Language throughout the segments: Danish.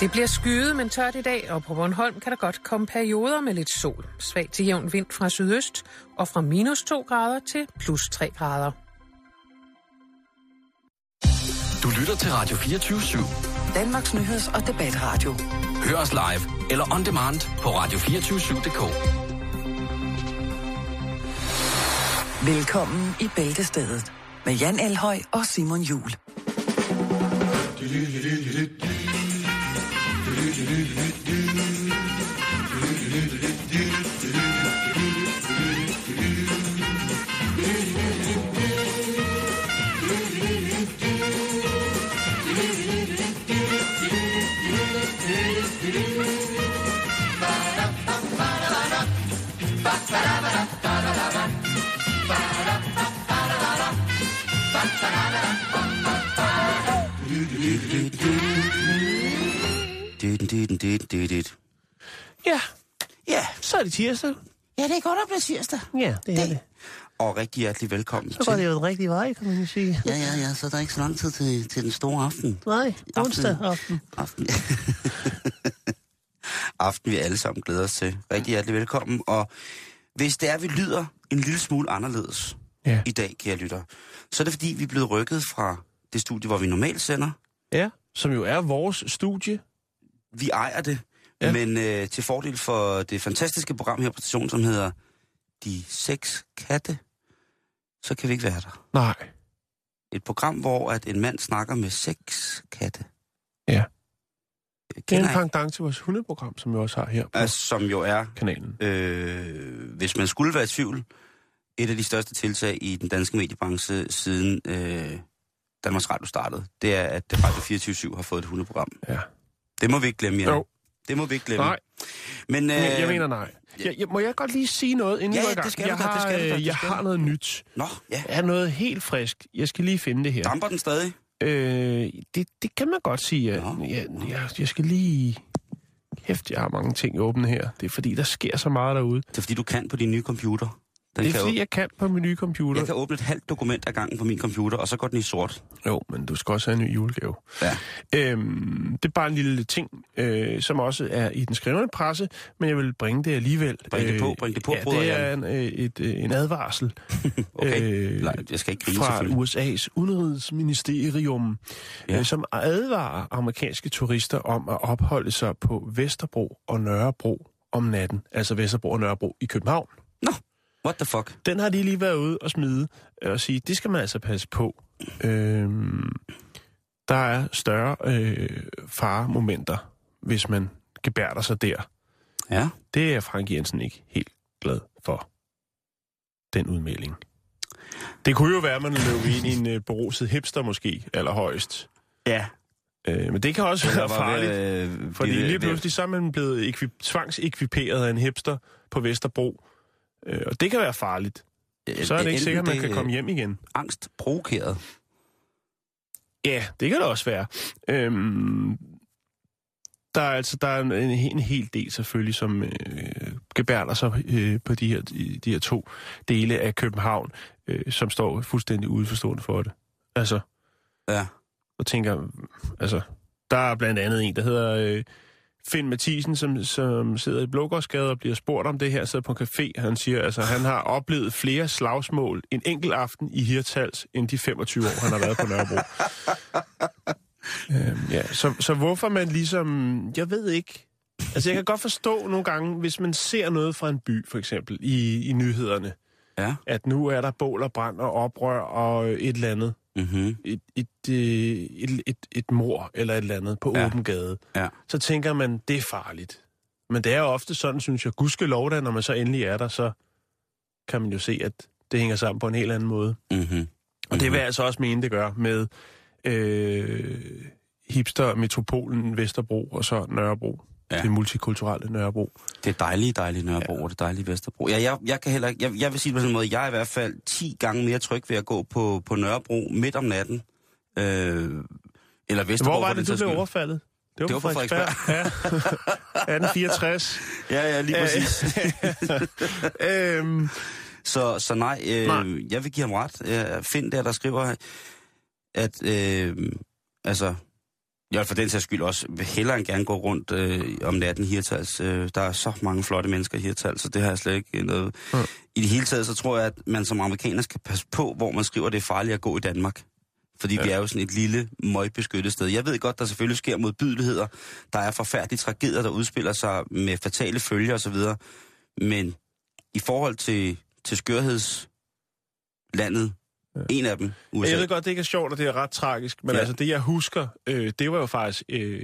Det bliver skyet, men tørt i dag, og på Bornholm kan der godt komme perioder med lidt sol. Svag til jævn vind fra sydøst, og fra minus 2 grader til plus 3 grader. Du lytter til Radio 24 /7. Danmarks nyheds- og debatradio. Hør os live eller on demand på radio247.dk. Velkommen i Bæltestedet med Jan Elhøj og Simon Jul. Dyt, dyt, do, do, do. Ja, Ja, så er det tirsdag. ja, det er godt at blive tirsdag. Ja, det er det. Det. Og rigtig hjertelig velkommen Så går det til. jo den rigtige vej, kan man sige. Ja, ja, ja, så er der ikke så lang tid til, til den store aften. Nej, onsdag aften. Aften. aften, vi alle sammen glæder os til. Rigtig hjertelig velkommen. Og hvis det er, vi lyder en lille smule anderledes Ja. i dag, kære lytter, så er det fordi, vi er blevet rykket fra det studie, hvor vi normalt sender. Ja, som jo er vores studie. Vi ejer det, ja. Men øh, til fordel for det fantastiske program her på stationen, som hedder De Seks Katte, så kan vi ikke være der. Nej. Et program, hvor at en mand snakker med seks katte. Ja. Jeg Det er en pendant til vores hundeprogram, som vi også har her på altså, som jo er, kanalen. øh, hvis man skulle være i tvivl, et af de største tiltag i den danske mediebranche siden øh, Danmarks Radio startede. Det er, at Radio 24 har fået et hundeprogram. Ja. Det må vi ikke glemme, Jan. Jo. Det må vi ikke glemme. Nej, Men, øh, men jeg mener nej. Jeg, jeg, må jeg godt lige sige noget, inden Ja, vi går ja, i gang? det skal du jeg da, det har, skal du da, øh, det Jeg skal har noget nyt. Nå, ja. Jeg har noget helt frisk. Jeg skal lige finde det her. Damper den stadig? Øh, det, det kan man godt sige. Ja. Nå. Jeg, jeg, jeg skal lige... Kæft, jeg har mange ting åbne her. Det er fordi, der sker så meget derude. Det er fordi, du kan på din nye computer. Den Det er kan fordi, jo, jeg kan på min nye computer. jeg kan åbne et halvt dokument ad gangen på min computer, og så går den i sort. Jo, men du skal også have en ny julegave. Ja. Øhm, det er bare en lille ting, øh, som også er i den skrivende presse, men jeg vil bringe det alligevel. Bring det på, bring det på, ja, broder det er en, øh, et, øh, en advarsel Okay. øh, Nej, jeg skal ikke grine fra. USA's udenrigsministerium, Ja. øh, som advarer amerikanske turister om at opholde sig på Vesterbro og Nørrebro om natten. Altså Vesterbro og Nørrebro i København. What the fuck? Den har de lige været ude og smide øh, og sige, det skal man altså passe på. Øhm, der er større øh, faremomenter, hvis man gebærder sig der. Ja. Det er Frank Jensen ikke helt glad for, den udmelding. Det kunne jo være, at man løb ind i en øh, beruset hipster måske, allerhøjst. Ja. Øh, men det kan også være farligt, øh, fordi lige pludselig så er man blevet ekvip- tvangsekviperet af en hipster på Vesterbro. Øh, og det kan være farligt. Så er det ikke sikkert, at man kan komme hjem igen. Angst provokeret. Ja, det kan det også være. Øhm, der er altså der er en, en, hel del selvfølgelig, som øh, gebærder sig øh, på de her, de, de her to dele af København, øh, som står fuldstændig udeforstående for det. Altså, Ja. og tænker, altså, der er blandt andet en, der hedder øh, Finn Mathisen, som, som sidder i Blågårdsgade og bliver spurgt om det her, sidder på en café. Han siger, altså, han har oplevet flere slagsmål en enkelt aften i Hirtals, end de 25 år, han har været på Nørrebro. øhm, ja, så, så hvorfor man ligesom, jeg ved ikke, altså jeg kan godt forstå nogle gange, hvis man ser noget fra en by, for eksempel, i, i nyhederne, Ja. at nu er der bål og brand og oprør og et eller andet Mm-hmm. et, et, øh, et, et, et mor eller et eller andet på Ja. åben gade, Ja. så tænker man, det er farligt. Men det er jo ofte sådan, synes jeg, gudskelov da, når man så endelig er der, så kan man jo se, at det hænger sammen på en helt anden måde. Mm-hmm. Og det vil jeg altså også mene, det gør med øh, hipster-metropolen Vesterbro og så Nørrebro. Ja. Det multikulturelle Nørrebro. Det er dejlige, dejlige Nørrebro, ja. og det dejlige Vesterbro. Ja, jeg, jeg, kan heller jeg, jeg vil sige det på sådan en måde, jeg er i hvert fald 10 gange mere tryg ved at gå på, på Nørrebro midt om natten. Øh, eller Vesterbro. Hvor var det, du blev overfaldet? Det var på Ja. 1864. Ja, ja, lige præcis. øhm, Så, så nej, øh, Nej. jeg vil give ham ret. Find der, der skriver, at øh, altså, Jeg for den sags skyld også vil hellere end gerne gå rundt øh, om natten i Hirtals. Øh, der er så mange flotte mennesker i Hirtals, så det har jeg slet ikke noget... Ja. I det hele taget, så tror jeg, at man som amerikaner skal passe på, hvor man skriver, at det er farligt at gå i Danmark. Fordi ja. vi er jo sådan et lille, møgbeskyttet sted. Jeg ved godt, der selvfølgelig sker modbydeligheder. Der er forfærdelige tragedier, der udspiller sig med fatale følger osv. Men i forhold til, til skørhedslandet. En af dem, USA, Jeg ved godt, det ikke er sjovt, og det er ret tragisk, men Ja. altså det, jeg husker, øh, det var jo faktisk, øh,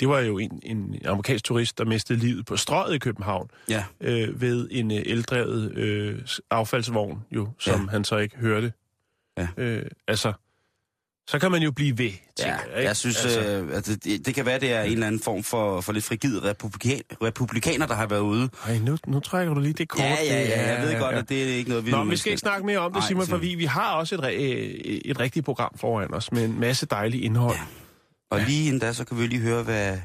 det var jo en, en amerikansk turist, der mistede livet på strøget i København, ja, øh, ved en øh, eldrevet øh, affaldsvogn, jo, som ja. han så ikke hørte. Ja. Øh, altså, så kan man jo blive ved, tænker ja, jeg. Ikke? jeg synes, altså, øh, at det, det kan være, det er en eller anden form for, for lidt frigid republikan, republikaner, der har været ude. Ej, nu, nu trækker du lige det kort. Ja, ja, ja, jeg ved godt, at det er ikke noget, vi... Nå, vi skal ikke snakke mere om det, Simon, for vi, vi har også et, øh, et rigtigt program foran os med en masse dejligt indhold. Ja. Og lige inden da, så kan vi lige høre, hvad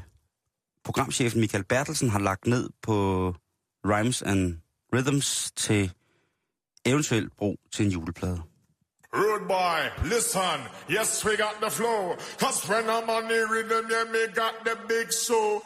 programchefen Michael Bertelsen har lagt ned på Rhymes and Rhythms til eventuelt brug til en juleplade. Rude boy, listen, yes, we got the flow. Cause when I'm on the rhythm, yeah, me got the big soul.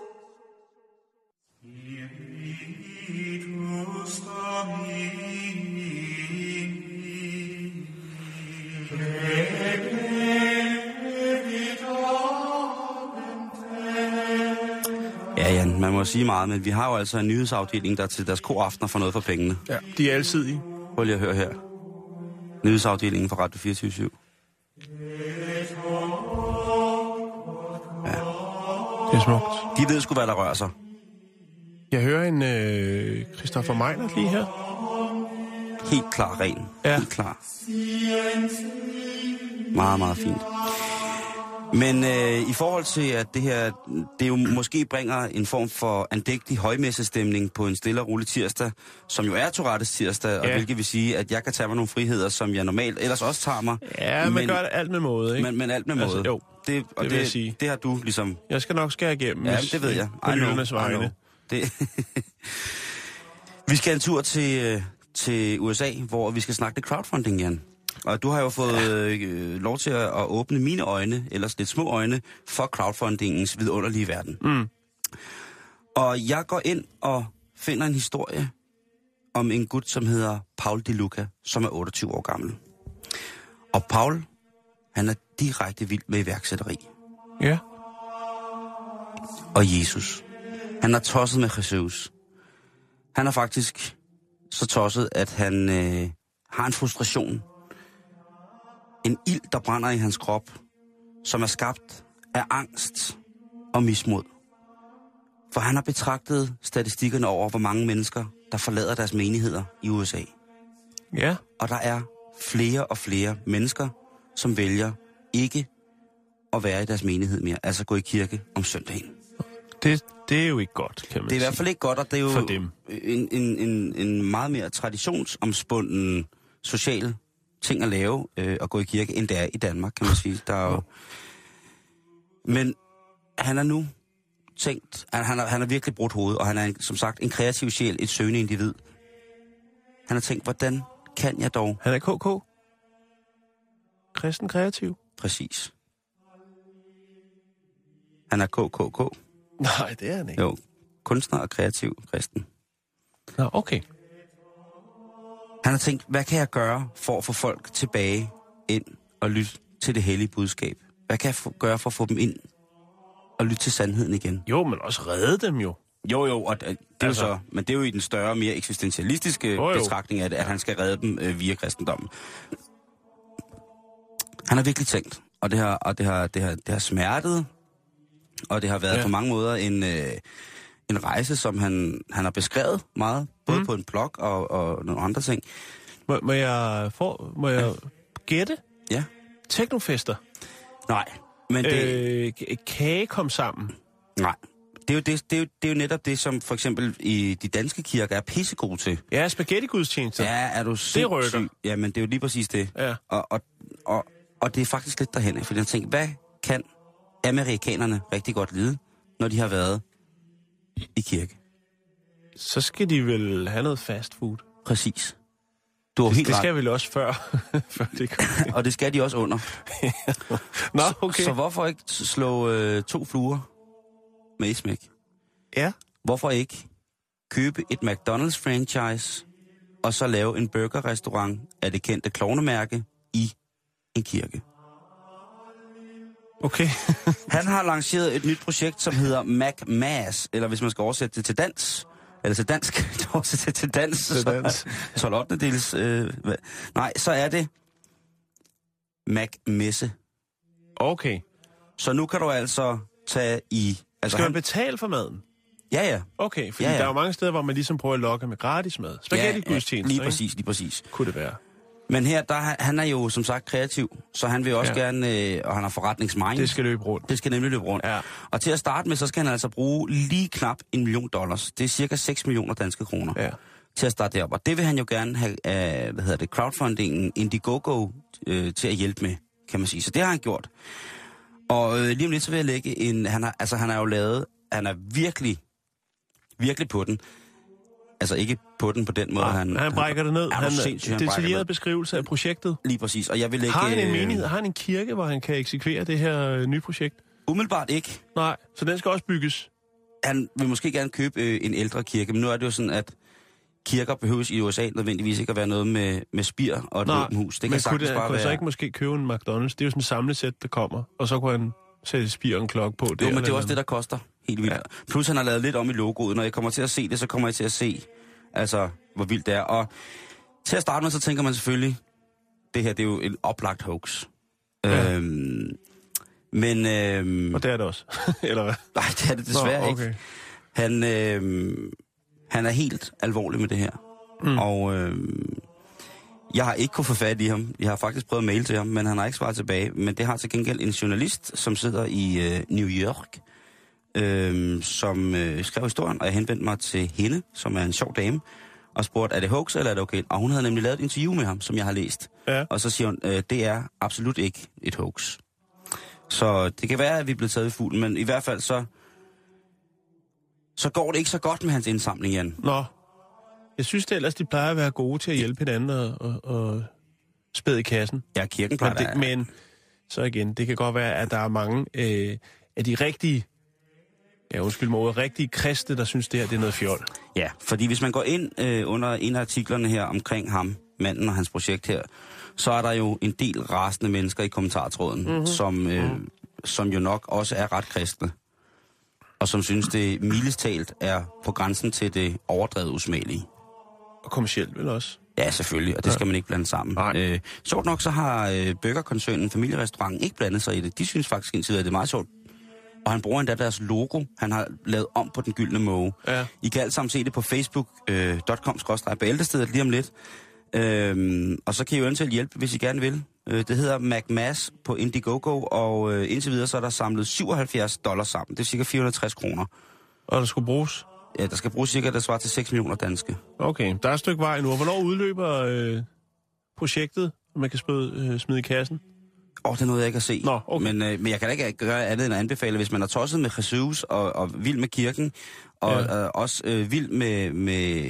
Ja, Jan, man må sige meget, men vi har jo altså en nyhedsafdeling, der til deres koaftener får noget for pengene. Ja, de er alsidige. Prøv lige at høre her. Nyhedsafdelingen fra Radio 24 Det er smukt. De ved sgu, hvad der rører sig. Jeg hører en øh, Christoffer Meinert lige her. Helt klar ren. Ja. Helt klar. Meget, meget fint. Men øh, i forhold til, at det her, det jo måske bringer en form for andægtig højmessestemning på en stille og rolig tirsdag, som jo er Tourettes tirsdag, og Ja. hvilket vil sige, at jeg kan tage mig nogle friheder, som jeg normalt ellers også tager mig. Ja, man men, gør det alt med måde, ikke? men, men alt med Altså, måde. jo, det, og det vil jeg sige. Det har du ligesom... Jeg skal nok skære igennem. Ja, det ved jeg. På lytternes vegne. Det... vi skal en tur til, øh, til USA, hvor vi skal snakke lidt crowdfunding, Jan. Og du har jo fået øh, lov til at, at åbne mine øjne, ellers lidt små øjne, for crowdfundingens vidunderlige verden. Mm. Og jeg går ind og finder en historie om en gut, som hedder Paul De Luca, som er 28 år gammel. Og Paul, han er direkte vild med iværksætteri. Ja. og Jesus. Han er tosset med Jesus. Han er faktisk så tosset, at han øh, har en frustration. En ild, der brænder i hans krop, som er skabt af angst og mismod. For han har betragtet statistikkerne over, hvor mange mennesker, der forlader deres menigheder i USA. Ja. Og der er flere og flere mennesker, som vælger ikke at være i deres menighed mere, altså gå i kirke om søndagen. Det, det er jo ikke godt, kan man Det er i hvert fald ikke godt, og det er jo For dem. En, en, en, en meget mere traditionsomspunden social ting at lave, øh, at gå i kirke, end det er i Danmark, kan man sige. Der er jo... Men han er nu tænkt, han, han, har, han har virkelig brudt hovedet, og han er en, som sagt en kreativ sjæl, et søgende individ. Han har tænkt, hvordan kan jeg dog Han er KK. Kristen kreativ. præcis? Han er KKK. Nej, det er han ikke. Jo, kunstner og kreativ kristen. Nå, okay. Han har tænkt, hvad kan jeg gøre for at få folk tilbage ind og lytte til det hellige budskab? Hvad kan jeg gøre for at få dem ind og lytte til sandheden igen? Jo, men også redde dem jo. Jo, jo, og det, er Altså- jo så, men det er jo i den større, mere eksistentialistiske jo. betragtning af det, at han skal redde dem øh, via kristendommen. Han har virkelig tænkt, og det har, og det har, det har, det har smertet, og det har været. Ja. på mange måder en, øh, en rejse, som han, han har beskrevet meget, både mm. på en blog og, og nogle andre ting. Må, må jeg, få, må jeg gætte? Ja. Teknofester. Nej, men det... Øh, kage kom sammen. Nej. Det er, jo det, det, er jo, det er jo netop det, som for eksempel i de danske kirker er pissegode til. Ja, spaghetti-gudstjenester. Ja, er du sindssyg? rykker. Ja, men det er jo lige præcis det. Ja. Og, og, og, og det er faktisk lidt derhen, fordi jeg tænker, hvad kan amerikanerne rigtig godt lide, når de har været i kirke? Så skal de vel have noget fast food. Præcis. Du har Det, helt det ret. skal vel også før, før det kommer. Og det skal de også under. Nå, okay. Så hvorfor ikke slå øh, to fluer med et smæk? Ja. Hvorfor ikke købe et McDonald's-franchise, og så lave en burgerrestaurant af det kendte klovnemærke i en kirke? Okay. Han har lanceret et nyt projekt, som hedder MacMass, eller hvis man skal oversætte det til dans, eller til dansk, oversætte det til dans, Til dans. så 12 8. dels, øh, nej, så er det Mac-messe. Okay. Så nu kan du altså tage i... Altså Skal man han, betale for maden? ja, ja. Okay, fordi Ja, ja, ja. ja. der er jo mange steder, hvor man ligesom prøver at lokke med gratis mad. Spaghetti ja, gudstjeneste, lige præcis, lige præcis. Kunne det være. Men her, der, er- han er jo som sagt kreativ, så han vil også ja. Gerne, øh, og han har forretningsmind. Det skal løbe rundt. det skal nemlig løbe rundt. Ja. Og til at starte med, så skal han altså bruge lige knap en million dollars. Det er cirka 6 millioner danske kroner. Ja. til at starte derop. Og det vil han jo gerne have, uh, hvad hedder det, crowdfundingen Indiegogo øh, til at hjælpe med, kan man sige. Så det har han gjort. Og øh, lige om lidt, så vil jeg lægge en, han har, altså han har jo lavet, han er virkelig, virkelig på den. Altså ikke på den på den måde, Nej, han... han brækker det ned. Er Han, sindssyg, han det detaljeret beskrivelse af projektet. Lige præcis. Og jeg vil lægge... Har han en øh, menighed? Har han en kirke, hvor han kan eksekvere det her øh, nye projekt? Umiddelbart ikke. Nej, så den skal også bygges. Han vil måske gerne købe øh, en ældre kirke, men nu er det jo sådan, at kirker behøves i USA nødvendigvis ikke at være noget med, med spir og et våbenhus. Det kan men kunne, sagtens det, bare kunne være... så ikke måske købe en McDonald's? Det er jo sådan en samlesæt, der kommer. Og så kunne han sætte spir og en klokke på. Jo, men det er også det, der koster helt vildt. Ja. Plus han har lavet lidt om i logoet. Når jeg kommer til at se det, så kommer jeg til at se, altså, hvor vildt det er. Og til at starte med, så tænker man selvfølgelig, det her, det er jo en oplagt hoax. Ja. Øhm, men, øhm, Og det er det også. Eller hvad? nej, det er det desværre Nå, ikke. okay. Han, øhm, han er helt alvorlig med det her. Mm. Og øhm, jeg har ikke kunne få fat i ham. Jeg har faktisk prøvet at mail til ham, men han har ikke svaret tilbage. Men det har til gengæld en journalist, som sidder i øh, New York, øhm, som øh, skrev historien, og jeg henvendte mig til hende, som er en sjov dame, og spurgte, er det hoax, eller er det okay? Og hun havde nemlig lavet et interview med ham, som jeg har læst. Ja. Og så siger hun, øh, det er absolut ikke et hoax. Så det kan være, at vi er blevet taget i fuglen, men i hvert fald så, så går det ikke så godt med hans indsamling, Jan. Nå. Jeg synes det ellers, de plejer at være gode til at hjælpe hinanden og, og, og spæde i kassen. Ja, kirken Men, plejer det, det, men så igen, det kan godt være, at der er mange øh, af de rigtige, ja undskyld mig, rigtige kristne, der synes, det her det er noget fjol. Ja, fordi hvis man går ind øh, under en af artiklerne her omkring ham, manden og hans projekt her, så er der jo en del rasende mennesker i kommentartråden, mm-hmm. som, øh, som jo nok også er ret kristne. Og som synes, det mildest talt er på grænsen til det overdrevet usmagelige. Og kommercielt vel også. Ja, selvfølgelig, og det skal man ikke blande sammen. Nej. Øh, sjovt nok, så har øh, burgerkoncernen, familierestauranten, ikke blandet sig i det. De synes faktisk indtil videre, det er meget sjovt. Og han bruger endda deres logo, han har lavet om på den gyldne måge. Ja. I kan alt sammen se det på facebook.com-bæltestedet lige om lidt. Øhm, og så kan I jo eventuelt hjælpe, hvis I gerne vil. Øh, det hedder MacMass på Indiegogo, og øh, indtil videre så er der samlet 77 dollars sammen. Det er cirka 460 kroner. Og der skulle bruges. Ja, der skal bruges cirka, der svarer til 6 millioner danske. Okay, der er et stykke vej nu. Hvornår udløber øh, projektet, og man kan smide, øh, smide i kassen? Åh, oh, det er noget, jeg ikke har set. Nå, okay. men, øh, men jeg kan da ikke gøre andet end at anbefale, hvis man er tosset med Jesus og, og vild med kirken, og Ja. øh, også øh, vild med, med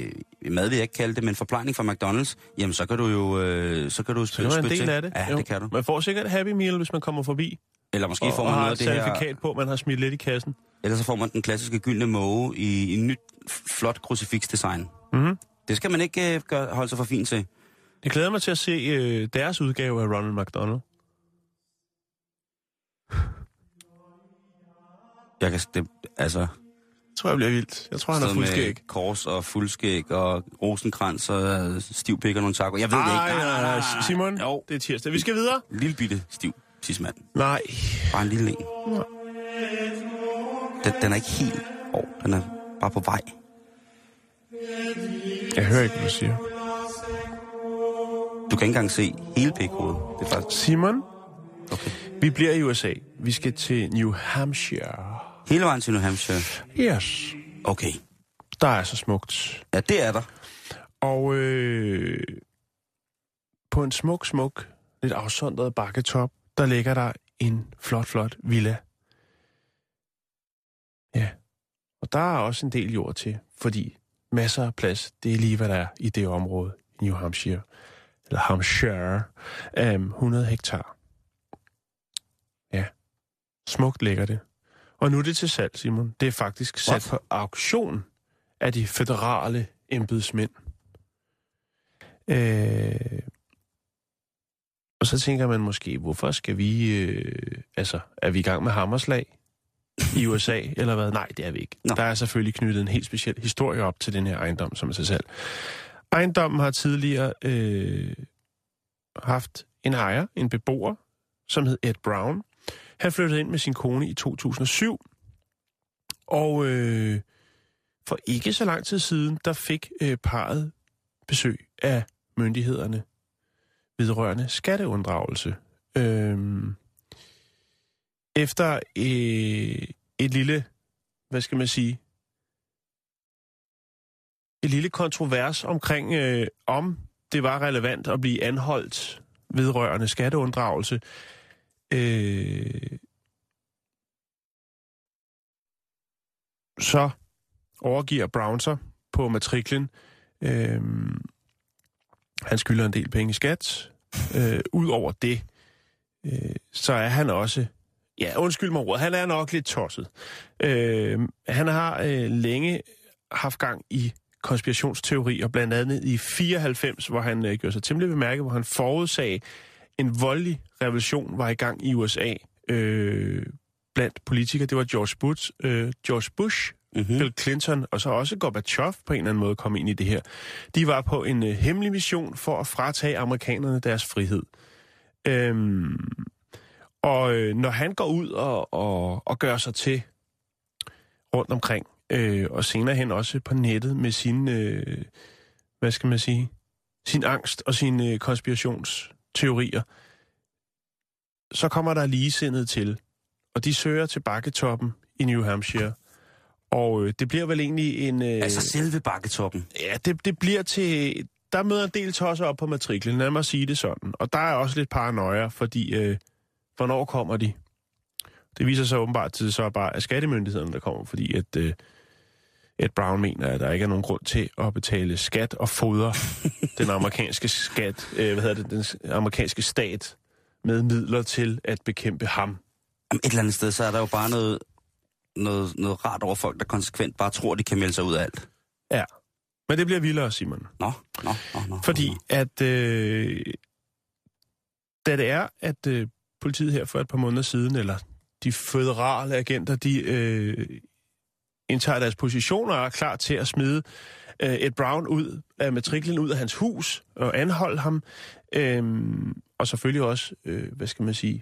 mad, vil jeg ikke kalde det, men forplejning fra McDonald's, jamen så kan du jo øh, så kan du Så kan man en del til. af det. Ja, Jo. det kan du. Man får sikkert et Happy Meal, hvis man kommer forbi. Eller måske og, får og man har noget af et det her, certifikat på, at man har smidt lidt i kassen. eller så får man den klassiske gyldne måge i, i en nyt, flot krucifiksdesign. Mm-hmm. Det skal man ikke øh, gøre, holde sig for fint til. Jeg glæder mig til at se øh, deres udgave af Ronald McDonald. Jeg kan, det, altså, Jeg tror, jeg bliver vildt. Jeg tror, han er fuldskæg. kors og fuldskæg og rosenkrans og øh, stiv pik og nogle taco. Jeg ved det ikke. Ej, nej, nej, Simon, Jo, det er tirsdag. Vi skal videre. lille bitte stiv tidsmand. Nej. Bare en lille en. Den, den er ikke helt over. Den er bare på vej. Jeg hører ikke, hvad du siger. Du kan ikke engang se hele pikhovedet. Det er faktisk... Simon, Okay. vi bliver i USA. Vi skal til New Hampshire. Hele vejen til New Hampshire. Yes. Okay. Der er så smukt. Ja, det er der. Og øh, på en smuk, smuk, lidt afsondret bakketop, der ligger der en flot, flot villa. Ja. Og der er også en del jord til, fordi masser af plads, det er lige, hvad der er i det område i New Hampshire. eller Hampshire, øh, 100 hektar. Ja, smukt ligger det. Og nu er det til salg, Simon. Det er faktisk sat What? på auktion af de federale embedsmænd. Øh, og så tænker man måske, hvorfor skal vi... Øh, altså, er vi i gang med hammerslag i USA, eller hvad? Nej, det er vi ikke. Nå. Der er selvfølgelig knyttet en helt speciel historie op til den her ejendom, som er til salg. Ejendommen har tidligere øh, haft en ejer, en beboer, som hed Ed Brown. Han flyttede ind med sin kone i 2007, og øh, for ikke så lang tid siden, der fik øh, parret besøg af myndighederne vedrørende skatteunddragelse. Øh, efter øh, et lille, hvad skal man sige, et lille kontrovers omkring, øh, om det var relevant at blive anholdt vedrørende skatteunddragelse, øh, så overgiver Brown sig på matriklen. Øh, han skylder en del penge i skat. Øh, Udover det, øh, så er han også... Ja, undskyld mig ordet, han er nok lidt tosset. Øh, han har øh, længe haft gang i konspirationsteorier, blandt andet i 94, hvor han øh, gjorde sig temmelig bemærket, hvor han forudsag, en voldelig revolution var i gang i USA øh, blandt politikere. Det var George Bush, øh, George Bush Mm-hmm. Bill Clinton og så også Gorbachev på en eller anden måde kom ind i det her. De var på en øh, hemmelig mission for at fratage amerikanerne deres frihed. Øhm, og øh, når han går ud og, og, og gør sig til rundt omkring, øh, og senere hen også på nettet med sin, øh, hvad skal man sige, sin angst og sine øh, konspirationsteorier, så kommer der ligesindet til, og de søger til bakketoppen i New Hampshire. Og øh, det bliver vel egentlig en... Øh, Altså selve bakketoppen. Ja, det, det bliver til... Der møder en del tosser op på matriklen, lad mig sige det sådan. Og der er også lidt paranoia, fordi øh, hvornår kommer de? Det viser sig åbenbart til så bare skattemyndighederne, der kommer, fordi at øh, Ed Brown mener, at der ikke er nogen grund til at betale skat og fodre den amerikanske skat, øh, hvad hedder det, den amerikanske stat med midler til at bekæmpe ham. Jamen, et eller andet sted, så er der jo bare noget, noget, noget rart over folk, der konsekvent bare tror, de kan melde sig ud af alt. Ja. Men det bliver vildere, Simon. Nå, nå, nå, nå. Fordi nå. at øh, da det er, at øh, politiet her for et par måneder siden, eller de føderale agenter, de øh, indtager deres positioner og er klar til at smide øh, Ed Brown ud af matriklen, ud af hans hus og anholde ham. Øh, og selvfølgelig også, øh, hvad skal man sige,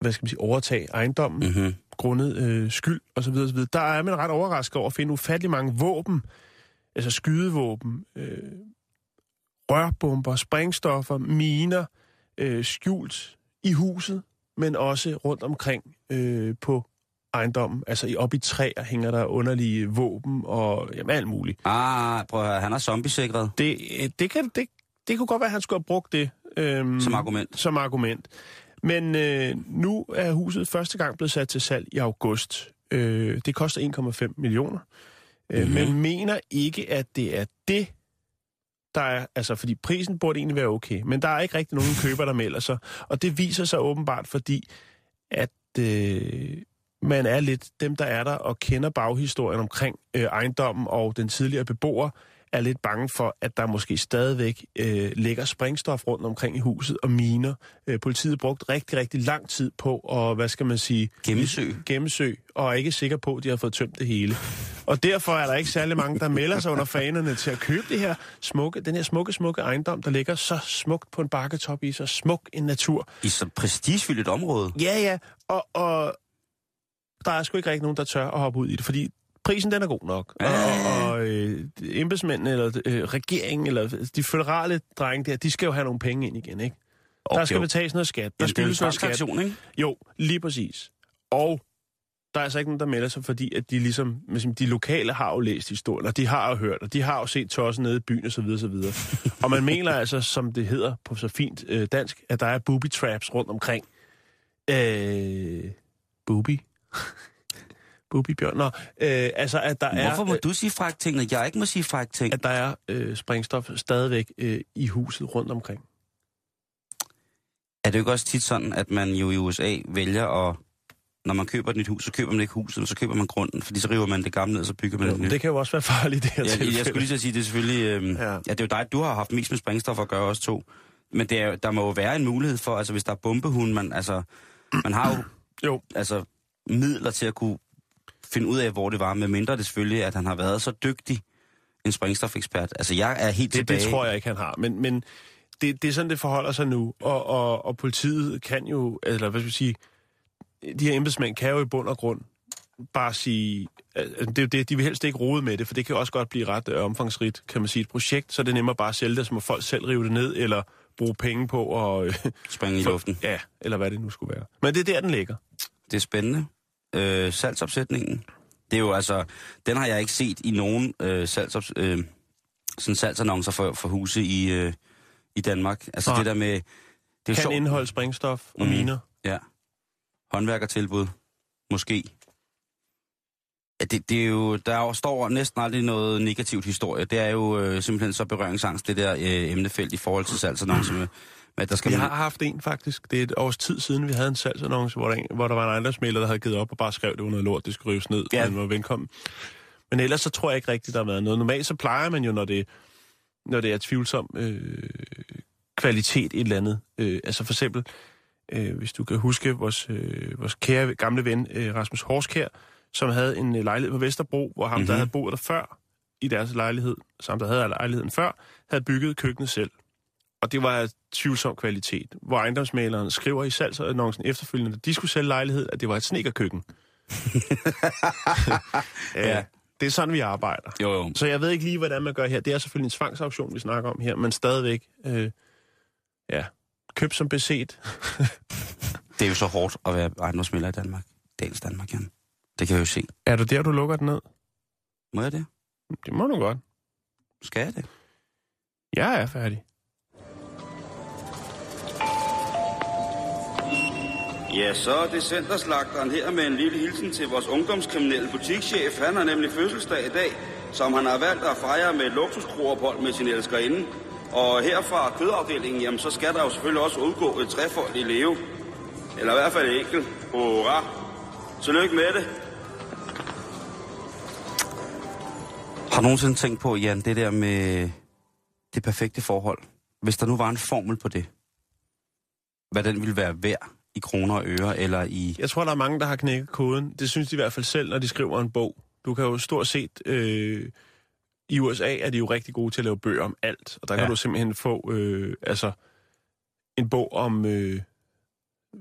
hvad skal man sige, overtage ejendommen Mm-hmm. grundet øh, skyld og så videre, så videre. Der er man ret overrasket over at finde ufattelig mange våben, altså skydevåben, øh, rørbomber, sprængstoffer, miner, øh, skjult i huset, men også rundt omkring øh, på ejendommen. Altså i- op i træer hænger der underlige våben og jamen, alt muligt. Ah, prøv at høre, han er zombiesikret Det, øh, det, kan, det, det kunne godt være, at han skulle have brugt det. Øhm, som argument. som argument. Men øh, nu er huset første gang blevet sat til salg i august. Øh, det koster 1,5 millioner. Øh, Mhm. Men mener ikke, at det er det, der er... Altså, fordi prisen burde egentlig være okay. Men der er ikke rigtig nogen køber, der melder sig. Og det viser sig åbenbart, fordi at øh, man er lidt dem, der er der og kender baghistorien omkring øh, ejendommen og den tidligere beboer, er lidt bange for, at der måske stadigvæk øh, ligger sprængstof rundt omkring i huset og miner. Øh, politiet brugt rigtig, rigtig lang tid på at, hvad skal man sige... Gennemsøge. Gennemsøge, og er ikke sikker på, at de har fået tømt det hele. Og derfor er der ikke særlig mange, der melder sig under fanerne til at købe det her smukke, den her smukke, smukke ejendom, der ligger så smukt på en bakketop i så smuk en natur. I så prestigefyldt område. Ja, ja, og, og der er sgu ikke rigtig nogen, der tør at hoppe ud i det, fordi prisen den er god nok. Og, og, og øh, embedsmændene, eller øh, regeringen, eller de føderale drenge der, de skal jo have nogle penge ind igen, ikke? Okay. Der skal betales noget skat. Der er skyldes noget skat. ikke? Jo, lige præcis. Og der er altså ikke nogen, der melder sig, fordi at de ligesom, ligesom, de lokale har jo læst historien, og de har jo hørt, og de har jo set tosser nede i byen, og så videre, så videre. og man mener altså, som det hedder på så fint øh, dansk, at der er booby traps rundt omkring. Øh, booby? Bubi Bjørn. Nå, øh, altså, at der er... Hvorfor må øh, du sige fræk ting, når jeg ikke må sige fræk ting? at der er øh, sprængstof stadigvæk øh, i huset rundt omkring. Er det jo ikke også tit sådan, at man jo i USA vælger at... Når man køber et nyt hus, så køber man ikke huset, så køber man grunden, fordi så river man det gamle ned, og så bygger man Jo, et nyt. det kan jo også være farligt det her jeg, jeg tilfælde. skulle lige at sige, det er selvfølgelig... Øhm, Ja. ja. ja, det er jo dig, du har haft mest med sprængstof at gøre også to. Men det er, der må jo være en mulighed for, altså hvis der er bombehund, man, altså, man har jo, Jo. altså, midler til at kunne finde ud af, hvor det var, med mindre det selvfølgelig, at han har været så dygtig en sprængstofekspert. Altså jeg er helt Det, tilbage... det tror jeg ikke, han har. Men, men det, det er sådan, det forholder sig nu. Og, og, og politiet kan jo, eller hvad skal vi sige, de her embedsmænd kan jo i bund og grund bare sige, altså, det er det, de vil helst ikke rode med det, for det kan også godt blive ret øh, omfangsrigt, kan man sige, et projekt, så er det nemmere bare at sælge det, så må folk selv rive det ned, eller bruge penge på at... Øh, Springe i luften. ja, eller hvad det nu skulle være. Men det er der, den ligger. Det er spændende. Øh, salgsopsætningen. Det er jo altså... Den har jeg ikke set i nogen øh, salgsops, øh, sådan salgsannoncer for, for huse i, øh, i Danmark. Altså Nej. det der med... Det er Kan sjovt. indeholde sprængstof og Mm. miner. Ja. Håndværkertilbud. Måske. Ja, det, det er jo, der er står næsten aldrig noget negativt historie. Det er jo øh, simpelthen så berøringsangst, det der øh, emnefelt i forhold til salgsannoncer at der skal Vi man... har haft en faktisk. Det er et års tid siden, vi havde en salgsannonce, hvor der, hvor der var en ejendomsmælder, der havde givet op og bare skrev, det var noget lort, det skulle rives ned, Ja. man var velkommen. Men ellers så tror jeg ikke rigtigt, der har været noget. Normalt så plejer man jo, når det, når det er tvivlsom øh, kvalitet et eller andet. Øh, altså for eksempel, øh, hvis du kan huske vores, øh, vores kære gamle ven, øh, Rasmus Horskær, som havde en øh, lejlighed på Vesterbro, hvor ham, mm-hmm. der Mhm. havde boet der før i deres lejlighed, samt der havde lejligheden før, havde bygget køkkenet selv. Og det var af tvivlsom kvalitet, hvor ejendomsmaleren skriver i salgsannoncen efterfølgende, at de skulle sælge lejlighed, at det var et snekerkøkken. ja. Ja. Det er sådan, vi arbejder. Jo, jo. Så jeg ved ikke lige, hvordan man gør her. Det er selvfølgelig en tvangsauktion, vi snakker om her, men stadigvæk, øh, ja, køb som beset. Det er jo så hårdt at være ejendomsmælder i Danmark. Dagens Danmark, Jan. Det kan jeg jo se. Er du der, du lukker den ned? Må jeg det? Det må du godt. Skal jeg det? Jeg er færdig. Ja, så er det centerslagteren her med en lille hilsen til vores ungdomskriminelle butikschef. Han har nemlig fødselsdag i dag, som han har valgt at fejre med et luksuskroophold med sin elskerinde. Og her fra kødafdelingen, jamen, så skal der jo selvfølgelig også udgå et trefold i leve. Eller i hvert fald et enkelt. Hurra! Tillykke med det. Har du nogensinde tænkt på, Jan, det der med det perfekte forhold? Hvis der nu var en formel på det, hvad den ville være værd i kroner og øre, eller i... Jeg tror, der er mange, der har knækket koden. Det synes de i hvert fald selv, når de skriver en bog. Du kan jo stort set... Øh, I USA er de jo rigtig gode til at lave bøger om alt. Og der ja. kan du simpelthen få øh, altså, en bog om, øh,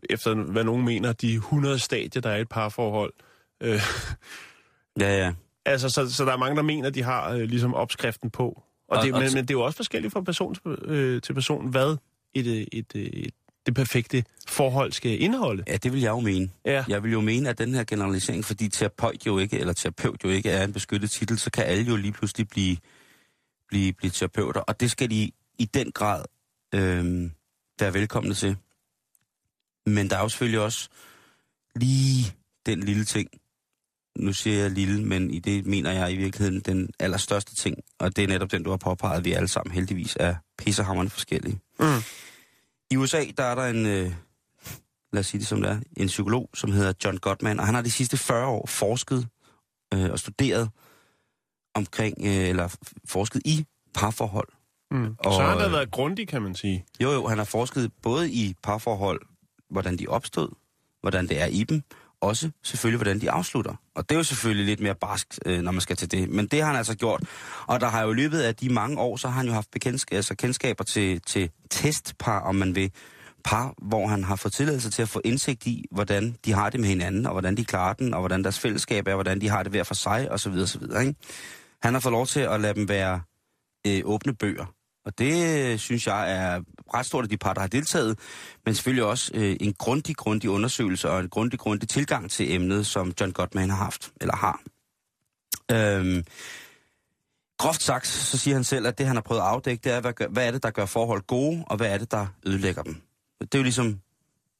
efter hvad nogen mener, de 100 stadier, der er i et parforhold. Øh, Ja, ja. altså, så, så der er mange, der mener, de har øh, ligesom opskriften på. Og, Og- det, og men, men det er jo også forskelligt fra person til, øh, til person, hvad et, øh, et, et, et, det perfekte forhold skal indeholde. Ja, det vil jeg jo mene. Ja. Jeg vil jo mene, at den her generalisering, fordi terapeut jo ikke, eller terapeut jo ikke er en beskyttet titel, så kan alle jo lige pludselig blive, blive, blive terapeuter. Og det skal de i den grad øh, være velkomne til. Men der er jo selvfølgelig også lige den lille ting. Nu siger jeg lille, men i det mener jeg i virkeligheden den allerstørste ting. Og det er netop den, du har påpeget, at vi alle sammen heldigvis er pissehammerende forskellige. Mm. I USA, der er der en, øh, lad os sige det som det er, en psykolog, som hedder John Gottman, og han har de sidste 40 år forsket øh, og studeret omkring, øh, eller forsket i parforhold. Mm. Og, så har han da øh, været grundig, kan man sige. Jo, jo, han har forsket både i parforhold, hvordan de opstod, hvordan det er i dem, også selvfølgelig, hvordan de afslutter. Og det er jo selvfølgelig lidt mere barsk, øh, når man skal til det. Men det har han altså gjort. Og der har jo i løbet af de mange år, så har han jo haft bekendtsk- altså kendskaber til, til testpar, om man vil. Par, hvor han har fået tilladelse til at få indsigt i, hvordan de har det med hinanden, og hvordan de klarer den, og hvordan deres fællesskab er, hvordan de har det hver for sig, osv. osv. Ikke? Han har fået lov til at lade dem være øh, åbne bøger. Og det øh, synes jeg er ret stort af de par, der har deltaget, men selvfølgelig også øh, en grundig, grundig undersøgelse og en grundig, grundig tilgang til emnet, som John Gottman har haft, eller har. Øhm, groft sagt, så siger han selv, at det han har prøvet at afdække, det er, hvad, gør, hvad er det, der gør forhold gode, og hvad er det, der ødelægger dem. Det er jo ligesom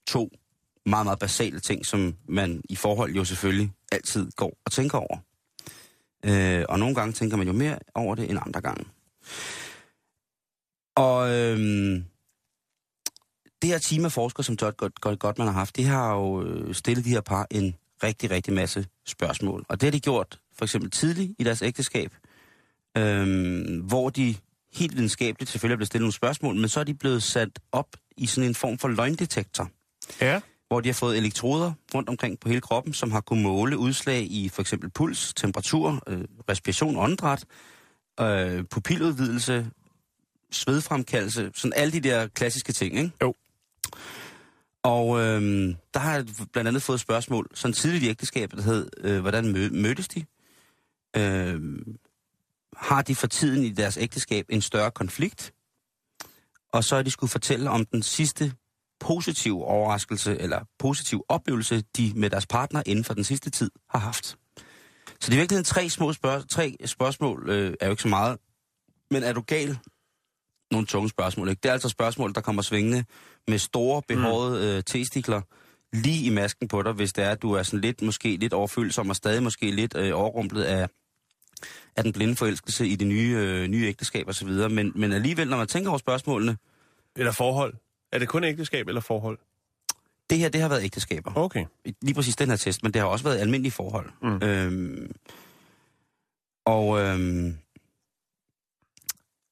to meget, meget basale ting, som man i forhold jo selvfølgelig altid går og tænker over. Øh, og nogle gange tænker man jo mere over det end andre gange. Og øhm, det her team af forskere, som Todd godt, godt man har haft, det har jo øh, stillet de her par en rigtig, rigtig masse spørgsmål. Og det har de gjort for eksempel tidligt i deres ægteskab, øhm, hvor de helt videnskabeligt selvfølgelig er blevet stillet nogle spørgsmål, men så er de blevet sat op i sådan en form for løgndetektor, Ja. hvor de har fået elektroder rundt omkring på hele kroppen, som har kunnet måle udslag i for eksempel puls, temperatur, øh, respiration, åndedræt, øh, pupiludvidelse, svedfremkaldelse, sådan alle de der klassiske ting, ikke? Jo. Og øh, der har jeg blandt andet fået et spørgsmål, sådan tidligt i ægteskabet, der hed, øh, hvordan mø- mødtes de? Øh, har de for tiden i deres ægteskab en større konflikt? Og så er de skulle fortælle om den sidste positive overraskelse, eller positiv oplevelse, de med deres partner inden for den sidste tid har haft. Så det er i virkeligheden tre små spørg- tre spørgsmål, øh, er jo ikke så meget. Men er du gal? Nogle tunge spørgsmål, ikke? Det er altså spørgsmål, der kommer svingende med store, behårede øh, testikler lige i masken på dig, hvis det er, at du er sådan lidt, måske lidt overfølsom og stadig måske lidt øh, overrumplet af, af den blinde forelskelse i det nye, øh, nye ægteskab osv. Men, men alligevel, når man tænker over spørgsmålene, Eller forhold. Er det kun ægteskab eller forhold? det her, det har været ægteskaber. Okay. lige præcis den her test, men det har også været almindelige forhold. Mm. Øhm, og øhm,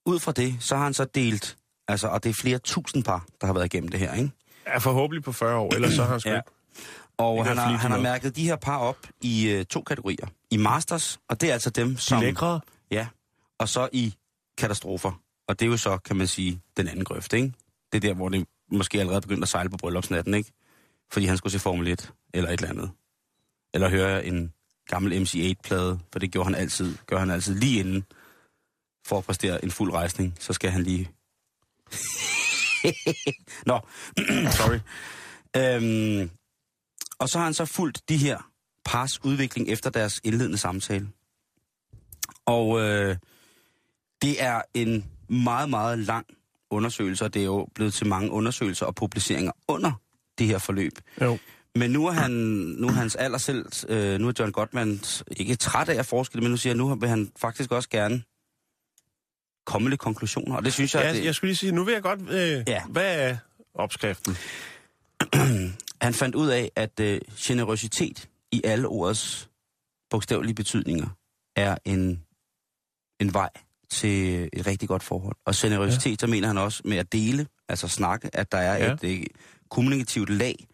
ud fra det, så har han så delt, altså, og det er flere tusind par, der har været igennem det her, ikke? Er forhåbentlig på 40 år, ellers så har han sgu Ja. ja. Og han har, han har mærket de her par op i øh, to kategorier. I masters, og det er altså dem, De som... lækre. Ja, og så i katastrofer. Og det er jo så, kan man sige, den anden grøft, ikke? Det er der, hvor det måske allerede begyndt at sejle på bryllupsnatten, ikke? Fordi han skulle se Formel 1, eller et eller andet. Eller høre en gammel MC8-plade, for det gjorde han altid, gør han altid lige inden, for at præstere en fuld rejsning, så skal han lige... Nå, sorry. Øhm, og så har han så fulgt de her pars udvikling efter deres indledende samtale. Og øh, det er en meget, meget lang undersøgelse, og det er jo blevet til mange undersøgelser og publiceringer under det her forløb. Jo. Men nu er, han, nu er hans alder selv, øh, nu er John Gottman ikke træt af at forske men nu siger han, nu vil han faktisk også gerne komme med lidt konklusioner. Og det synes jeg, Ja, at det, jeg skulle lige sige, nu vil jeg godt... Øh, Ja. Hvad er opskriften? han fandt ud af, at øh, generøsitet i alle ordets bogstavelige betydninger er en, en vej til et rigtig godt forhold. Og generøsitet, ja. så mener han også med at dele, altså snakke, at der er ja. et øh, kommunikativt lag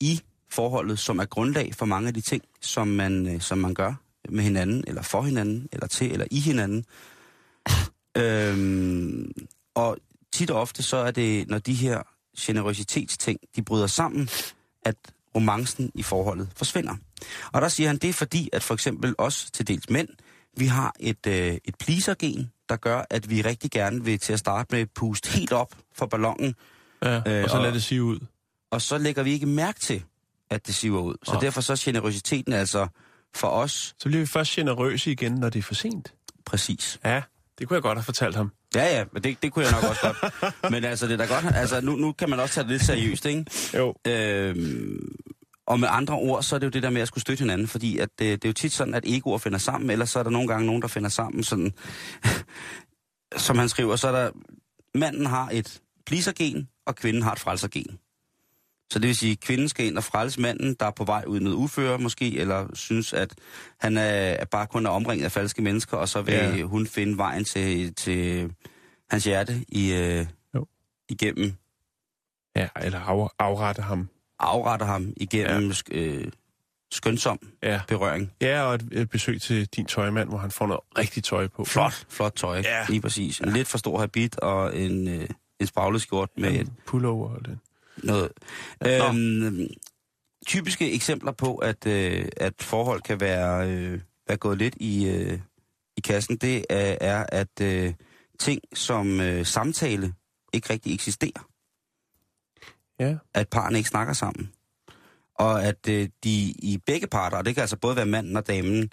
i forholdet, som er grundlag for mange af de ting, som man, øh, som man gør med hinanden, eller for hinanden, eller til, eller i hinanden. Øhm, og tit og ofte så er det, når de her generøsitetsting, de bryder sammen, at romancen i forholdet forsvinder. Og der siger han, det er fordi, at for eksempel os til dels mænd, vi har et, øh, et pleaser-gen, der gør, at vi rigtig gerne vil til at starte med puste helt op for ballonen, Ja, Øh, og så og- lad det sige ud. og så lægger vi ikke mærke til, at det siver ud. Så Nej. derfor så er generøsiteten altså for os Så bliver vi først generøse igen, når det er for sent. præcis. Ja, det kunne jeg godt have fortalt ham. Ja, ja, men det, det kunne jeg nok også godt. Men altså, det er da godt, altså nu, nu kan man også tage det lidt seriøst, ikke? Jo. Øhm, og med andre ord, så er det jo det der med at skulle støtte hinanden, fordi at det, det er jo tit sådan, at egoer finder sammen, ellers så er der nogle gange nogen, der finder sammen sådan, som han skriver, så er der, manden har et pleaser-gen, og kvinden har et frelser-gen. Så det vil sige, at kvinden skal ind og frelse manden, der er på vej ud noget uføre måske, eller synes, at han er, bare kun er omringet af falske mennesker, og så vil Ja. ja. hun finde vejen til, til hans hjerte i, øh, Jo. igennem Ja, eller af, afrette ham. afretter ham igennem ja. øh, skønsom Ja. berøring. Ja, og et, et besøg til din tøjmand, hvor han får noget rigtigt tøj på. Flot, flot tøj, Ja. lige præcis. En lidt for stor habit og en, øh, en spraglet skjort med Med en pullover og det. Noget. Øhm, typiske eksempler på, at, øh, at forhold kan være, øh, være gået lidt i, øh, i kassen, det er, er at øh, ting som øh, samtale ikke rigtig eksisterer. Ja. at parerne ikke snakker sammen. Og at øh, de i begge parter, og det kan altså både være manden og damen,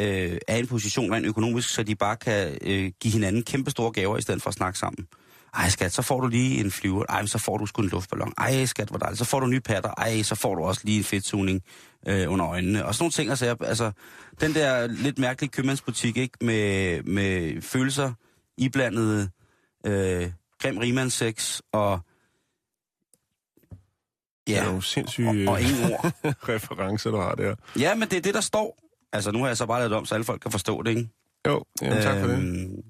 øh, er i en position rent økonomisk, så de bare kan øh, give hinanden kæmpe store gaver, i stedet for at snakke sammen. Ej skat, så får du lige en flyver. Ej, så får du sgu en luftballon. Ej skat, hvor dejligt. Så får du nye patter. Ej, så får du også lige en fedtsugning øh, under øjnene. Og sådan nogle ting, altså, altså den der lidt mærkelige købmandsbutik, ikke? Med, med følelser iblandede øh, grim rimandssex og Ja. Det er nogle sindssyge og, og ingen ord. referencer, du har der. Ja, men det er det, der står. Altså, nu har jeg så bare lavet det om, så alle folk kan forstå det, ikke? Jo, jamen, tak for det. Øhm,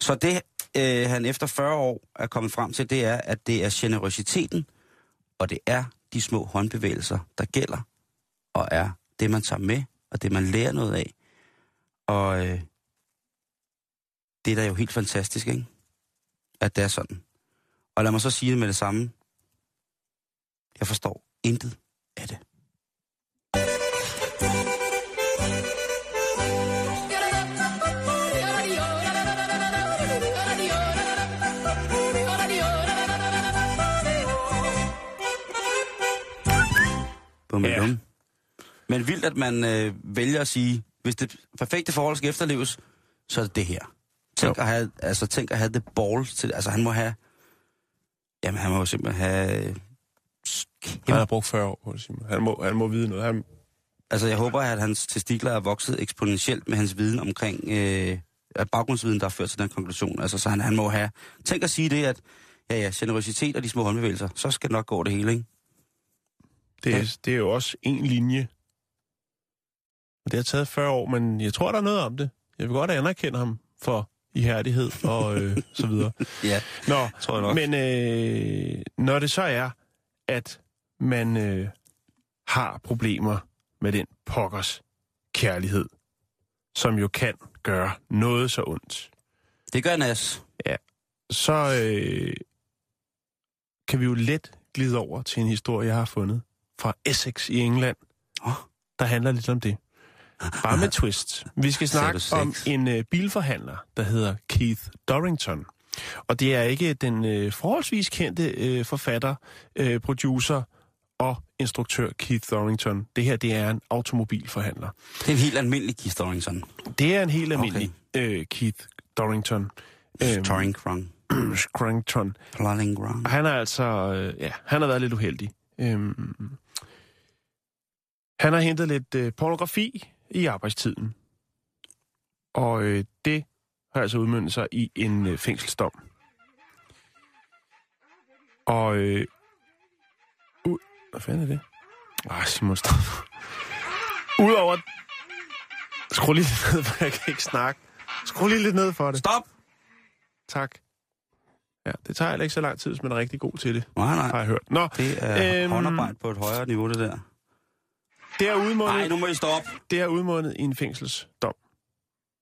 Så det, øh, han efter 40 år er kommet frem til, det er, at det er generøsiteten, og det er de små håndbevægelser, der gælder, og er det, man tager med, og det, man lærer noget af. Og øh, det er da jo helt fantastisk, ikke? At det er sådan. Og lad mig så sige det med det samme. Jeg forstår intet af det. Bum, Ja. Men vildt, at man øh, vælger at sige, hvis det perfekte forhold skal efterleves, så er det det her. Tænk, Jo. at have, altså, tænk at have the balls til Altså, han må have... Jamen, han må jo simpelthen have... øh, s- Han har brugt 40 år på det, Simon. Han må, han må vide noget. Han, Altså, jeg håber, at hans testikler er vokset eksponentielt med hans viden omkring... Øh, baggrundsviden, der har ført til den konklusion. Altså, så han, han må have... Tænk at sige det, at ja, ja, generøsitet og de små håndbevægelser, så skal det nok gå det hele, ikke? Det, Ja. er, det er jo også en linje. Og det har taget 40 år, men jeg tror, der er noget om det. Jeg vil godt anerkende ham for ihærdighed og øh, så videre. Ja, Nå, tror jeg nok. men øh, når det så er, at man øh, har problemer med den pokkers kærlighed, som jo kan gøre noget så ondt, Det gør Nas. så øh, kan vi jo let glide over til en historie, jeg har fundet fra Essex i England, Åh. der handler lidt om det. Bare med twist. Vi skal snakke om en øh, bilforhandler, der hedder Keith Dorrington. Og det er ikke den øh, forholdsvis kendte øh, forfatter, øh, producer og instruktør Keith Dorrington. Det her, det er en automobilforhandler. Det er en helt almindelig Keith Dorrington. Det er en helt almindelig øh, Keith Dorrington. Øhm. Plotting Krong. Han er altså, øh, ja, han har været lidt uheldig. Øhm, han har hentet lidt øh, pornografi i arbejdstiden. Og øh, det har altså udmyndet sig i en øh, fængselsdom. Og øh, ud... Hvad fanden er det? Ah, Simon, stop. Udover... Skru lige lidt ned, for jeg kan ikke snakke. Skru lige lidt ned for det. Stop! Tak. Ja, det tager heller ikke så lang tid, hvis man er rigtig god til det, Nej, har nej. jeg hørt. Nå, Det er Øhm. håndarbejde på et højere niveau, det der. det er udmundet, Nej, nu må I stoppe. det er udmundet i en fængselsdom.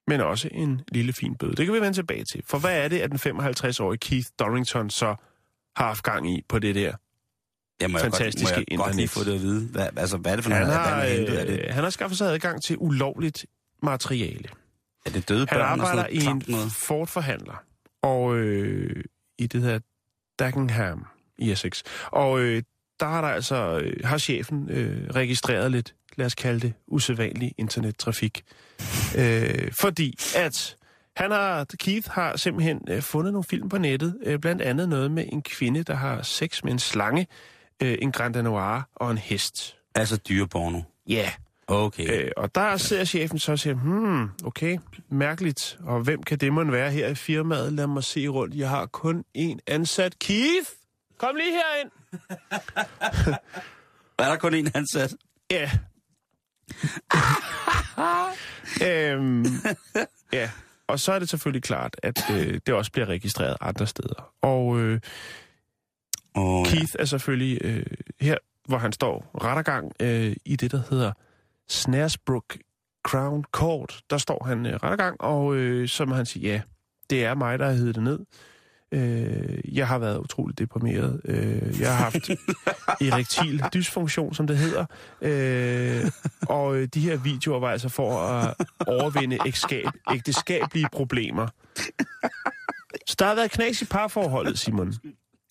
Men også en lille fin bøde. Det kan vi vende tilbage til. For hvad er det, at den 55-årige Keith Dorrington så har haft gang i på det der? Jeg må Fantastiske jeg godt, må jeg godt lige internet. få det at vide. Hvad, altså, hvad er det for Han noget, har, hvad er hentet det? øh, han har skaffet sig adgang til ulovligt materiale. Er det døde Han børn og arbejder i en? Ford-forhandler. Og øh, i det her Dagenham i Essex. Og øh, der har der altså, øh, har chefen øh, registreret lidt, lad os kalde det, usædvanlig internettrafik. Øh, fordi at han har, Keith har simpelthen øh, fundet nogle film på nettet, øh, blandt andet noget med en kvinde, der har sex med en slange, øh, en Grand Danois og en hest. Altså dyreporno. Ja, yeah. Okay. Øh, og der sidder chefen så og siger, hmm, okay, mærkeligt. Og hvem kan det måtte være her i firmaet? Lad mig se rundt. Jeg har kun én ansat. Keith, kom lige herind. Er der kun en ansat? Ja. øhm, ja, og så er det selvfølgelig klart, at øh, det også bliver registreret andre steder. Og øh, Oh, Keith er selvfølgelig øh, her, hvor han står rettergang øh, i det, der hedder Snaresbrook Crown Court. Der står han øh, rettergang, og øh, så må han sige, ja, det er mig, der har heddet det ned. Øh, jeg har været utroligt deprimeret. Øh, jeg har haft erektil dysfunktion, som det hedder. Øh, og øh, de her videoer var altså for at overvinde ægteskab, ægteskabelige problemer. Så der har været knas i parforholdet, Simon.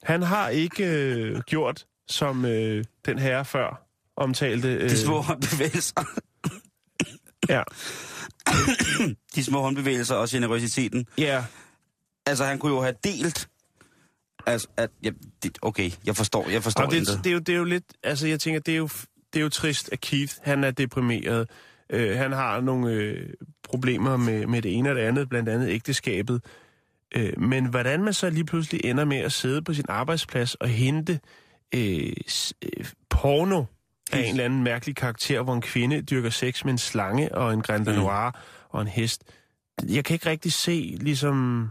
Han har ikke øh, gjort, som øh, den herre før omtalte. Øh, De små håndbevægelser. Ja, De små håndbevægelser og generøsiteten. ja, Altså, han kunne jo have delt Altså, at, ja, det, okay, jeg forstår, jeg forstår Og det, intet. det, er jo, det er jo lidt, altså jeg tænker, det er jo, det er jo trist, at Keith, han er deprimeret. Øh, han har nogle øh, problemer med, med det ene og det andet, blandt andet ægteskabet. Øh, men hvordan man så lige pludselig ender med at sidde på sin arbejdsplads og hente øh, øh, porno af en eller anden mærkelig karakter, hvor en kvinde dyrker sex med en slange og en Grand Mm. Noir og en hest. Jeg kan ikke rigtig se, ligesom,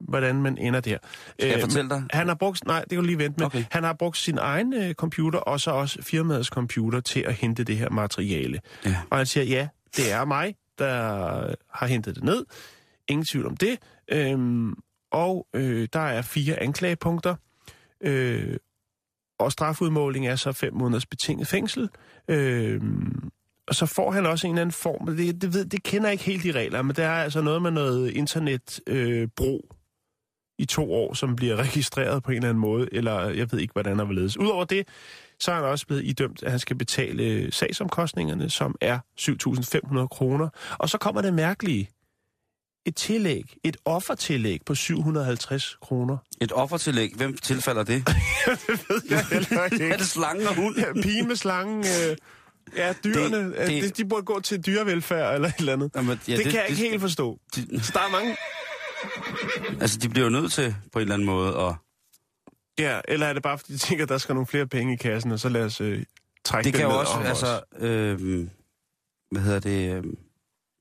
hvordan man ender der. Skal jeg Øh, fortælle dig? han har brugt, nej, det kan du lige vente med. Okay. Han har brugt sin egen øh, computer, og så også firmaets computer, til at hente det her materiale. Ja. Og han siger, ja, det er mig, der har hentet det ned. Ingen tvivl om det. Øhm, og øh, der er fire anklagepunkter. Øh, og strafudmåling er så fem måneders betinget fængsel. Øh, og så får han også en eller anden form, det, det, ved, det kender jeg ikke helt de regler, men der er altså noget med noget internetbrug øh, brug i to år, som bliver registreret på en eller anden måde, eller jeg ved ikke, hvordan der vil ledes. Udover det, så er han også blevet idømt, at han skal betale øh, sagsomkostningerne, som er 7.500 kroner. Og så kommer det mærkelige. Et tillæg, et offertillæg på 750 kroner. Et offertillæg, hvem tilfalder det? det ved jeg heller er det slangen og hund? Ja, pigen med slangen, øh, ja, dyrene, Det- det, det- det, de burde gå til dyrevelfærd eller et eller andet. Jamen, Ja, det, det kan jeg ikke helt forstå. De, Så der er mange... altså, de bliver jo nødt til på en eller anden måde at... Ja, eller er det bare, fordi de tænker, at der skal nogle flere penge i kassen, og så lad os øh, trække Det kan jo også, altså... Øh, hvad hedder det? Øh,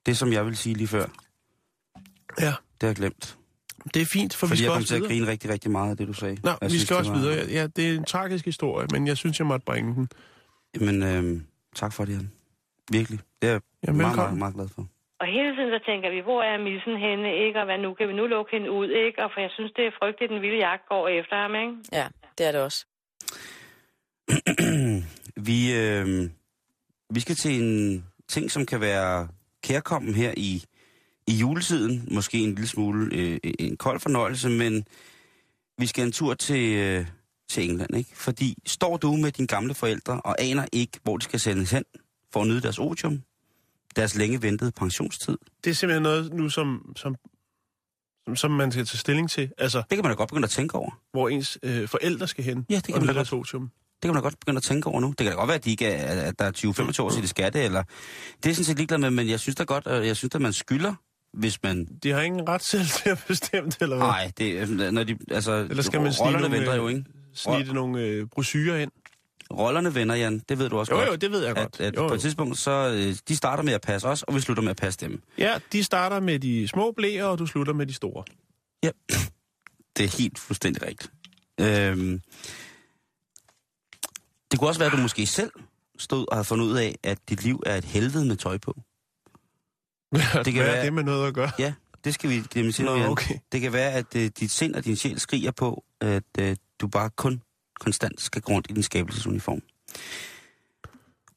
det, som jeg vil sige lige før, Ja, det har jeg glemt. det er fint, for Fordi vi skal jeg kom også til at grine rigtig, rigtig meget af det, du sagde. Nå, Jeg vi synes, skal også var- videre. Ja, det er en tragisk historie, men jeg synes, jeg måtte bringe den. Men øh, tak for det, Jan. Virkelig. Det er jeg Ja, meget, meget, velkommen. meget glad for. Og hele tiden så tænker vi, hvor er missen henne, ikke? Og hvad nu? Kan vi nu lukke hende ud, ikke? Og for jeg synes, det er frygteligt, den vilde jagt går efter ham, ikke? Ja, det er det også. vi, øh, vi skal til en ting, som kan være kærkommen her i, i juletiden. Måske en lille smule øh, en kold fornøjelse, men vi skal en tur til, øh, til England, ikke? Fordi står du med dine gamle forældre og aner ikke, hvor de skal sendes hen for at nyde deres otium, deres længe ventede pensionstid, Det er simpelthen noget nu, som, som, som, man skal tage stilling til. Altså, det kan man da godt begynde at tænke over. hvor ens øh, forældre skal hen. Ja, det kan og man da nyde godt. deres otium. Det kan man da godt begynde at tænke over nu. Det kan da godt være, at, de ikke er, at der er 20-25 år til det skatte, eller... Det er sådan set ligeglad med, men jeg synes da godt, at jeg synes, at man skylder, hvis man... De har ingen ret selv til at bestemme det, eller hvad? Nej, det. Når de, altså, Eller skal man snige nogle, venter øh, jo, ikke? Snitte nogle øh, brosyrer ind. Rollerne vender, Jan. Det ved du også Jo, godt. jo, det ved jeg godt. At, at jo, på jo. et tidspunkt, så øh, de starter med at passe os, og vi slutter med at passe dem. Ja, de starter med de små blæer, og du slutter med de store. Ja, det er helt fuldstændig rigtigt. Øhm, det kunne også være, at du måske selv stod og havde fundet ud af, at dit liv er et helvede med tøj på. Det kan Hvad være- er det med noget at gøre? Ja, det skal vi sige Nå, okay. Det kan være, at øh, dit sind og din sjæl skriger på, at øh, du bare kun konstant skal gå rundt i din skabelsesuniform.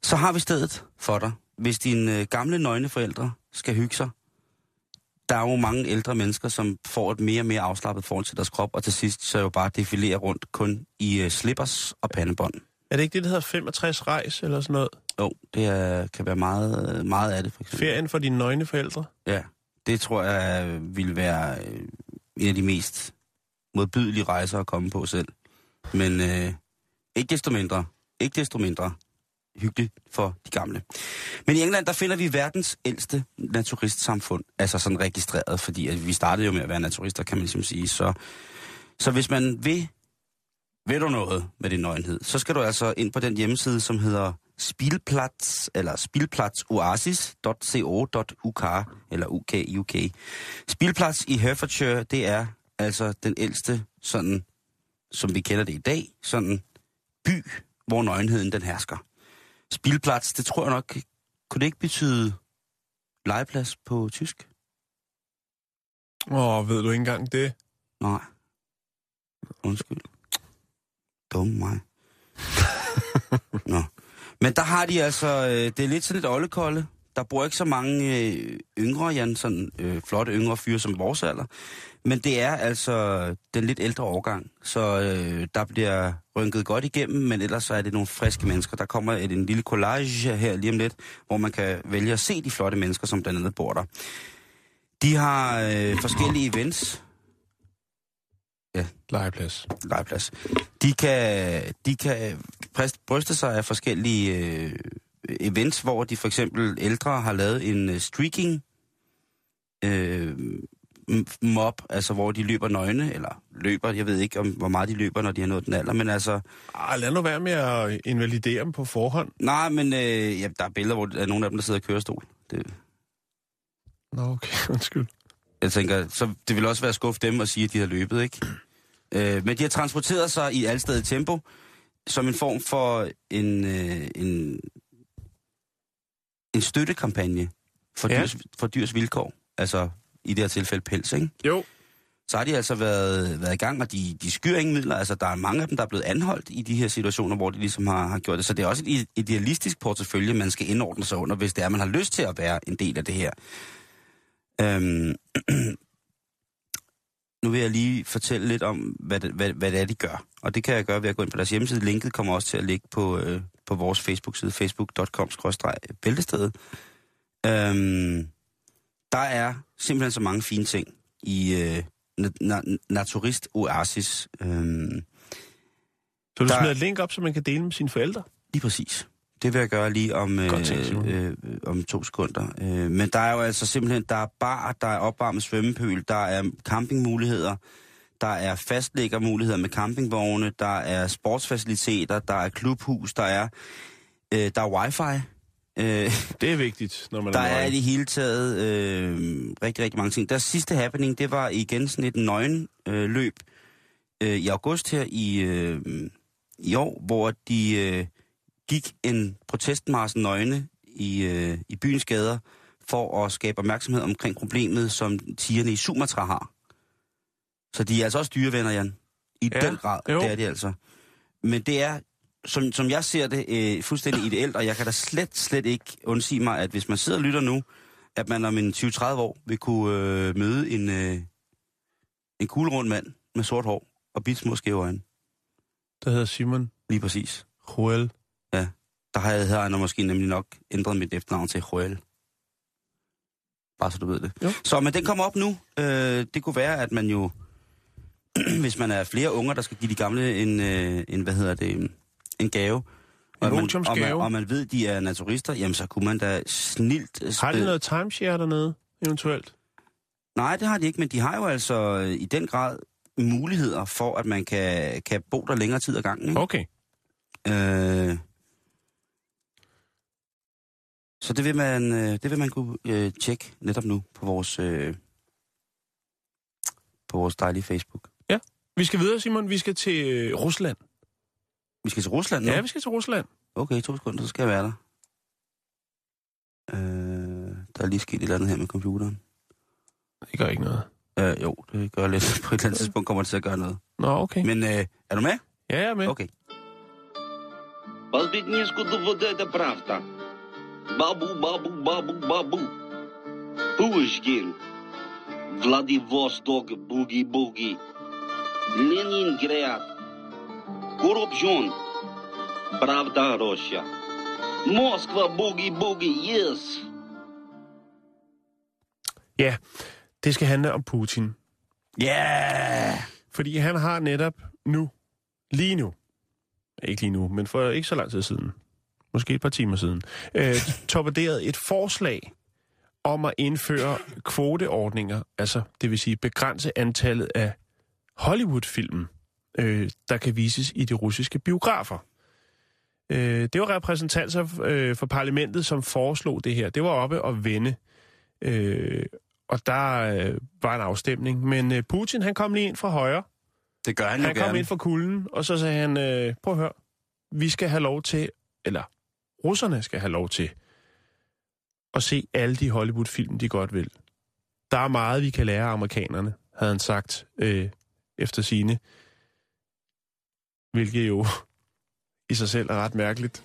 Så har vi stedet for dig. Hvis dine øh, gamle nøgne forældre skal hygge sig, der er jo mange ældre mennesker, som får et mere og mere afslappet forhold til deres krop, og til sidst så jo bare defilere rundt kun i øh, slippers og pandebånd. Er det ikke det, der hedder 65 rejs eller sådan noget? Jo, det er, kan være meget, meget af det, for eksempel. Ferien for dine nøgne forældre? Ja, det tror jeg øh, ville være øh, en af de mest modbydelige rejser at komme på selv. Men øh, ikke desto mindre, ikke desto mindre hyggeligt for de gamle. Men i England, der finder vi verdens ældste naturistsamfund, altså sådan registreret, fordi at vi startede jo med at være naturister, kan man ligesom sige. Så, så hvis man vil, ved du noget med din nøgenhed, så skal du altså ind på den hjemmeside, som hedder Spilplats, eller spilplatsoasis.co.uk, eller UK, UK. Spilplats i Herefordshire, det er altså den ældste, sådan, som vi kender det i dag, sådan by, hvor nøgenheden den hersker. Spilplads, det tror jeg nok, kunne det ikke betyde legeplads på tysk? Åh, ved du ikke engang det? Nej. Undskyld. Dum mig. Nå. Men der har de altså, øh, det er lidt sådan et oldekolde. Der bor ikke så mange øh, yngre, Jan, sådan øh, flotte yngre fyre som vores alder. Men det er altså den lidt ældre årgang, så øh, der bliver rynket godt igennem, men ellers så er det nogle friske mennesker. Der kommer et, en lille collage her lige om lidt, hvor man kan vælge at se de flotte mennesker, som blandt andet bor der. De har øh, forskellige events. Ja. Legeplads. legeplads. De kan, de kan præst- bryste sig af forskellige øh, events, hvor de for eksempel ældre har lavet en øh, streaking øh, mob, altså hvor de løber nøgne, eller løber, jeg ved ikke, om, hvor meget de løber, når de har nået den alder, men altså, Ah, lad nu være med at invalidere dem på forhånd. nej, men øh, ja, der er billeder, hvor der er nogle af dem, der sidder i kørestol. Det, Nå, okay, undskyld. jeg tænker, så det vil også være at skuffe dem og sige, at de har løbet, ikke? Øh, men de har transporteret sig i alstedet tempo, som en form for en, øh, en, en støttekampagne for, Ja. dyrs, for dyrs vilkår. Altså i det her tilfælde pels, ikke? Jo. Så har de altså været, været i gang, og de, de skyr ingen midler. Altså, der er mange af dem, der er blevet anholdt i de her situationer, hvor de ligesom har, har gjort det. Så det er også et idealistisk portefølje, man skal indordne sig under, hvis det er, man har lyst til at være en del af det her. Øhm, nu vil jeg lige fortælle lidt om, hvad det, hvad, hvad det er, de gør. Og det kan jeg gøre ved at gå ind på deres hjemmeside. Linket kommer også til at ligge på, øh, på vores Facebook-side, facebook.com-bæltestedet. Øhm, der er simpelthen så mange fine ting i øh, na- na- Naturist Oasis. Øhm, Så du Der- smider et link op, så man kan dele med sine forældre? Lige præcis. Det vil jeg gøre lige om, øh, øh, om to sekunder. Øh, men der er jo altså simpelthen, der er bar, der er opvarmet svømmepøl, der er campingmuligheder, der er fastlæggermuligheder med campingvogne, der er sportsfaciliteter, der er klubhus, der er, øh, der er wifi. Øh, Det er vigtigt, når man der er er i nøgen. det hele taget øh, rigtig, rigtig mange ting. Der sidste happening, det var igen sådan et nøgen øh, løb øh, i august her i, øh, i år, hvor de øh, gik en protestmarsen nøgne i, øh, i byens gader for at skabe opmærksomhed omkring problemet, som tigerne i Sumatra har. Så de er altså også dyrevenner, Jan. I Ja, den grad, jo. det er de altså. Men det er, som, som jeg ser det, øh, fuldstændig ideelt, og jeg kan da slet, slet ikke undsige mig, at hvis man sidder og lytter nu, at man om en 20-30 år vil kunne øh, møde en, øh, en kuglerund mand med sort hår og bit små skæve øjne. Der hedder Simon Lige præcis. Joel. Der har jeg, havde jeg måske nemlig nok ændret mit efternavn til Joel. Bare så du ved det. Jo. Så, men den kommer op nu. Øh, det kunne være, at man jo, hvis man er flere unger, der skal give de gamle en, øh, en hvad hedder det, en gave. Og man, og, man, og man ved, de er naturister, jamen så kunne man da snilt... Har de øh, noget timeshare dernede, eventuelt? Nej, det har de ikke, men de har jo altså øh, i den grad muligheder for, at man kan, kan bo der længere tid ad gangen. Ikke? Okay. Øh, så det vil man, øh, det vil man kunne øh, tjekke netop nu på vores, øh, på vores dejlige Facebook. Vi skal videre, Simon. Vi skal til øh, Rusland. Vi skal til Rusland nu? Ja, vi skal til Rusland. Okay, to sekunder, så skal jeg være der. Øh, der er lige sket et eller andet her med computeren. Det gør ikke noget. Øh, jo, det gør lidt. På et eller andet tidspunkt kommer det til at gøre noget. Nå, okay. Men øh, er du med? Ja, jeg er med. Okay. Полбедничку доводе это правда. Babu, babu, babu, babu. Pushkin. Vladivostok, boogie, boogie. Leningrad. Corruption. Pravda, Russia. Moskva, boogie, boogie, yes. Ja, det skal handle om Putin. Ja! Yeah! Fordi han har netop nu, lige nu, ikke lige nu, men for ikke så lang tid siden, måske et par timer siden, øh, torpederet et forslag om at indføre kvoteordninger, altså det vil sige begrænse antallet af Hollywood-film, øh, der kan vises i de russiske biografer. Øh, det var repræsentanter øh, for parlamentet, som foreslog det her. Det var oppe og vende. Øh, og der øh, var en afstemning. Men øh, Putin, han kom lige ind fra højre. Det gør han jo Han kom gerne. ind fra kulden, og så sagde han, øh, prøv at høre, vi skal have lov til, eller russerne skal have lov til, at se alle de Hollywood-film, de godt vil. Der er meget, vi kan lære af amerikanerne, havde han sagt øh, efter sine. Hvilket jo i sig selv er ret mærkeligt.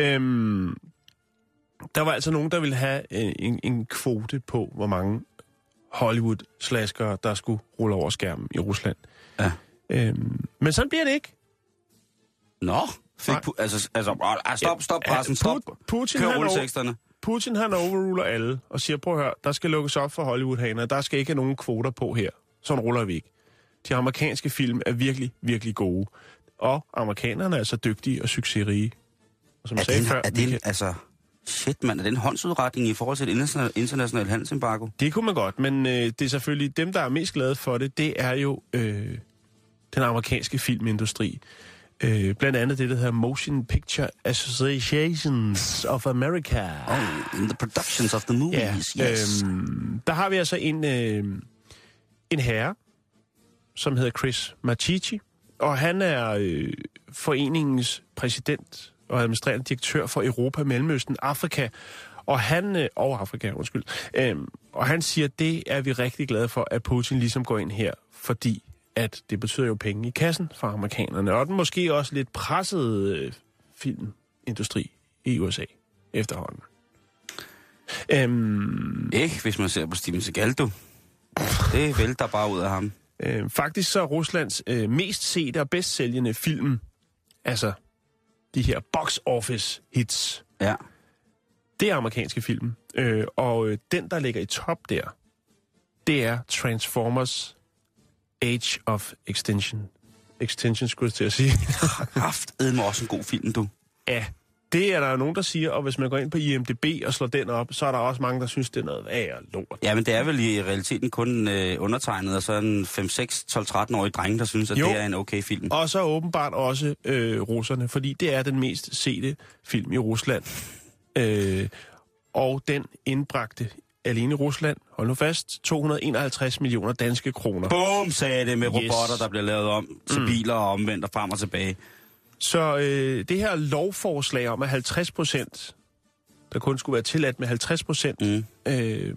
Øhm, der var altså nogen, der ville have øh, en, en kvote på, hvor mange Hollywood-slaskere, der skulle rulle over skærmen i Rusland. Ja. Øhm, men sådan bliver det ikke. Nå, fik pu- altså, altså, ah, stop, stop pressen, stop. Pu- Putin, Kør rulleteksterne. Putin han overruler alle og siger, prøv at høre, der skal lukkes op for Hollywood-haner. Der skal ikke have nogen kvoter på her. Sådan ruller vi ikke. De amerikanske film er virkelig, virkelig gode. Og amerikanerne er så dygtige og succesrige. Og som Er jeg sagde det, en, før, er vi det en, kan- altså... Shit, mand. Er det en håndsudretning i forhold til et international, international handelsembargo? Det kunne man godt, men øh, det er selvfølgelig dem, der er mest glade for det, det er jo øh, den amerikanske filmindustri. Øh, blandt andet det, der hedder Motion Picture Associations of America. Oh, in the productions of the movies, Ja, yes. øhm, der har vi altså en, øh, en herre, som hedder Chris Machichi, og han er øh, foreningens præsident og administrerende direktør for Europa, Mellemøsten, Afrika, og han, øh, og Afrika, undskyld, øhm, og han siger, det er vi rigtig glade for, at Putin ligesom går ind her, fordi at det betyder jo penge i kassen for amerikanerne, og den måske også lidt pressede øh, filmindustri i USA efterhånden. Øhm, Ikke, hvis man ser på Steven Seagal, du. Det vælter bare ud af ham. Øh, faktisk så er Ruslands øh, mest sete og bedst sælgende film, altså de her box office hits, Ja. det er amerikanske film. Øh, og øh, den, der ligger i top der, det er Transformers Age of Extinction. Extension, skulle jeg til at sige. Haft mig også en god film, du. ja, det er der jo nogen, der siger, og hvis man går ind på IMDb og slår den op, så er der også mange, der synes, det er noget af og lort. Ja, men det er vel i realiteten kun øh, undertegnet, og så en 5, 6, 12, 13-årig dreng, der synes, at Jo. det er en okay film. Og så åbenbart også øh, russerne, fordi det er den mest sete film i Rusland. Øh, og den indbragte alene i Rusland, hold nu fast, 251 millioner danske kroner. Bum, sagde det med Yes. robotter, der bliver lavet om til Mm. biler og omvendt og frem og tilbage. Så øh, det her lovforslag om, at 50 procent, der kun skulle være tilladt med 50 procent, Mm. øh,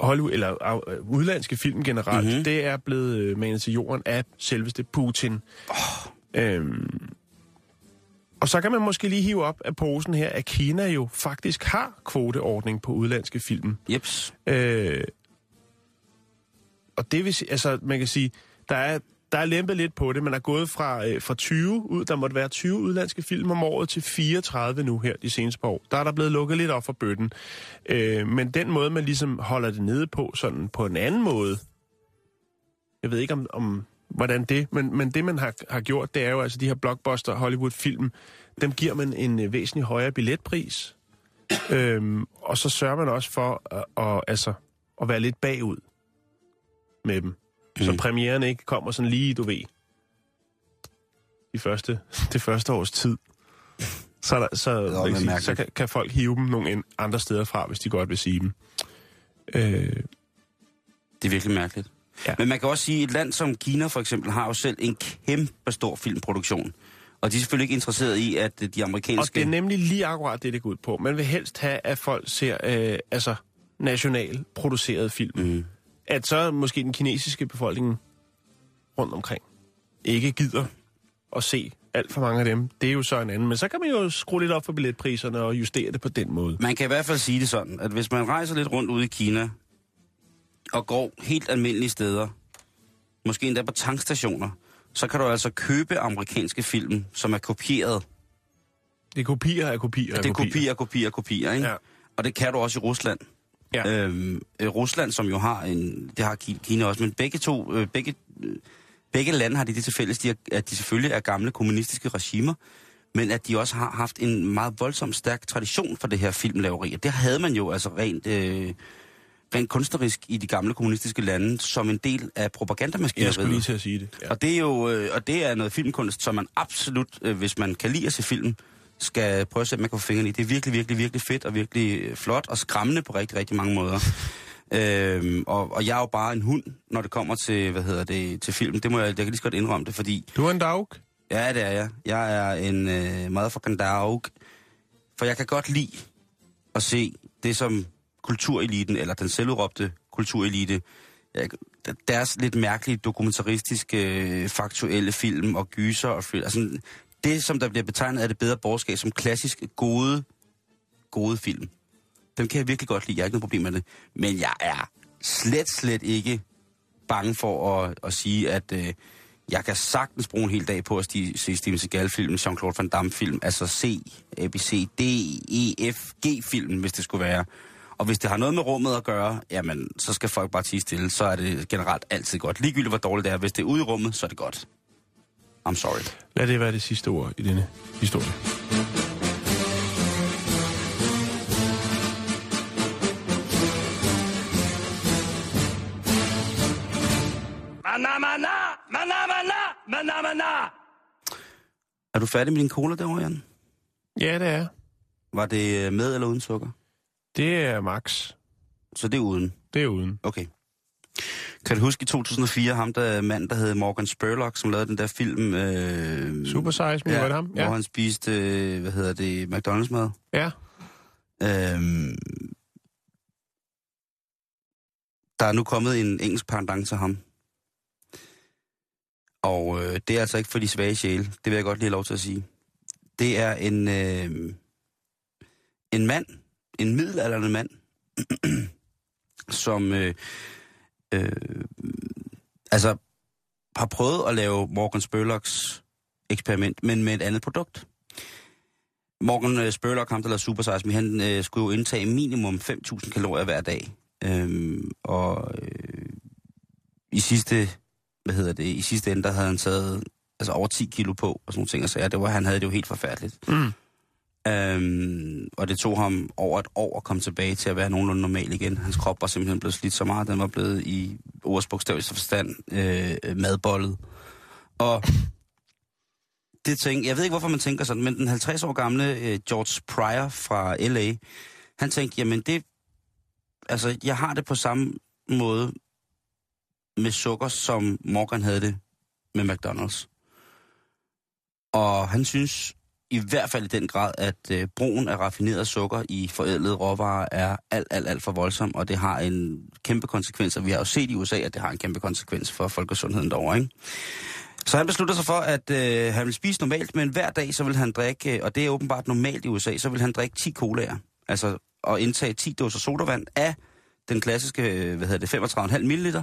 Hollywood, eller øh, udlandske film generelt, Mhm. mm-hmm. det er blevet øh, manet til jorden af selveste Putin. Oh. Øhm, og så kan man måske lige hive op af posen her, at Kina jo faktisk har kvoteordning på udlandske film. Jeps. Øh, og det vil sige, altså man kan sige, der er, der er lempet lidt på det. Man er gået fra, øh, fra 20 ud, der måtte være 20 udlandske film om året, til 34 nu her de seneste par år. Der er der blevet lukket lidt op for bøtten. Øh, men den måde, man ligesom holder det nede på, sådan på en anden måde, jeg ved ikke om, om hvordan det, men, men det man har, har gjort, det er jo altså de her blockbuster Hollywood-film, dem giver man en øh, væsentlig højere billetpris. Øhm, og så sørger man også for at, at, altså, at være lidt bagud med dem. Mm. Så premieren ikke kommer sådan lige, du ved, de første, det første års tid. Så, er der, så, sige, så kan, kan folk hive dem nogle andre steder fra, hvis de godt vil sige dem. Øh, Det er virkelig mærkeligt. Ja. Men man kan også sige, at et land som Kina for eksempel har jo selv en kæmpe stor filmproduktion. Og de er selvfølgelig ikke interesseret i, at de og amerikanske... det er nemlig lige akkurat det, det går ud på. Man vil helst have, at folk ser øh, altså national produceret film. Mm. At så måske den kinesiske befolkning rundt omkring ikke gider at se alt for mange af dem. Det er jo så en anden. Men så kan man jo skrue lidt op for billetpriserne og justere det på den måde. Man kan i hvert fald sige det sådan, at hvis man rejser lidt rundt ude i Kina, og går helt almindelige steder, måske endda på tankstationer, så kan du altså købe amerikanske film, som er kopieret. Det er kopier af kopier af Det er kopier, kopier, kopier, ikke? Ja. Og det kan du også i Rusland. Ja. Øhm, øh, Rusland, som jo har en... Det har Ki- Kina også, men begge to... Øh, begge, øh, begge lande har de det til fælles, de er, at de selvfølgelig er gamle kommunistiske regimer, men at de også har haft en meget voldsom stærk tradition for det her filmlaveri. Og det havde man jo altså rent, øh, rent kunstnerisk i de gamle kommunistiske lande som en del af Jeg skulle lige propagandamaskineriet. til at sige det. Ja. Og det er jo øh, og det er noget filmkunst, som man absolut, øh, hvis man kan lide at se film, skal prøve at sætte med på fingrene i. Det er virkelig, virkelig, virkelig fedt og virkelig øh, flot og skræmmende på rigtig, rigtig mange måder. øhm, og, og jeg er jo bare en hund, når det kommer til, hvad hedder det, til film. Det må jeg, jeg kan lige så godt indrømme det, fordi Du er en dag. Ja, det er jeg. Jeg er en øh, motherfucking dog. For jeg kan godt lide at se det som kultureliten, eller den selvudråbte kulturelite, deres lidt mærkelige dokumentaristiske, øh, faktuelle film og gyser og film. Altså, det, som der bliver betegnet af det bedre borgerskab som klassisk gode, gode film. Dem kan jeg virkelig godt lide. Jeg har ikke noget problem med det. Men jeg er slet, slet ikke bange for at, at sige, at øh, jeg kan sagtens bruge en hel dag på at sti, se Steven Seagal-film, Jean-Claude Van Damme-film, altså C, ABC, D, E, F, G-film, hvis det skulle være. Og hvis det har noget med rummet at gøre, jamen, så skal folk bare tige stille. Så er det generelt altid godt. Ligegyldigt hvor dårligt det er. Hvis det er ude i rummet, så er det godt. I'm sorry. Lad det være det sidste ord i denne historie. Er du færdig med din cola derovre, Jan? Ja, det er. Var det med eller uden sukker? Det er max. Så det er uden. Det er uden. Okay. Kan du huske i 2004, ham der mand, der hed Morgan Spurlock, som lavede den der film... Øh, Super Size Me, var det ham? Hvor han spiste, øh, hvad hedder det, McDonald's-mad. Ja. Øhm, der er nu kommet en engelsk pendant til ham. Og øh, det er altså ikke for de svage sjæle. Det vil jeg godt lige have lov til at sige. Det er en, øh, en mand, en middelalderende mand, som øh, øh, altså har prøvet at lave Morgan Spurlocks eksperiment, men med et andet produkt. Morgan øh, Spurlock, ham der lavede Super Size han øh, skulle jo indtage minimum 5.000 kalorier hver dag. Øhm, og øh, i sidste, hvad hedder det, i sidste ende, der havde han taget altså over 10 kilo på, og sådan nogle ting, og så det var, han havde det jo helt forfærdeligt. Mm. Øhm, og det tog ham over et år at komme tilbage til at være nogenlunde normal igen. Hans krop var simpelthen blevet slidt så meget, den var blevet i ordets bogstaveligste forstand øh, madbollet. Og det tænkte, jeg ved ikke, hvorfor man tænker sådan, men den 50 år gamle øh, George Pryor fra L.A., han tænkte, jamen det, altså jeg har det på samme måde med sukker, som Morgan havde det med McDonald's. Og han synes i hvert fald i den grad, at øh, brugen af raffineret sukker i forædlede råvarer er alt, alt, alt for voldsom, og det har en kæmpe konsekvens, og vi har jo set i USA, at det har en kæmpe konsekvens for folkesundheden derovre, ikke? Så han beslutter sig for, at øh, han vil spise normalt, men hver dag så vil han drikke, øh, og det er åbenbart normalt i USA, så vil han drikke 10 colaer. Altså at indtage 10 dåser sodavand af den klassiske, øh, hvad hedder det, 35,5 ml.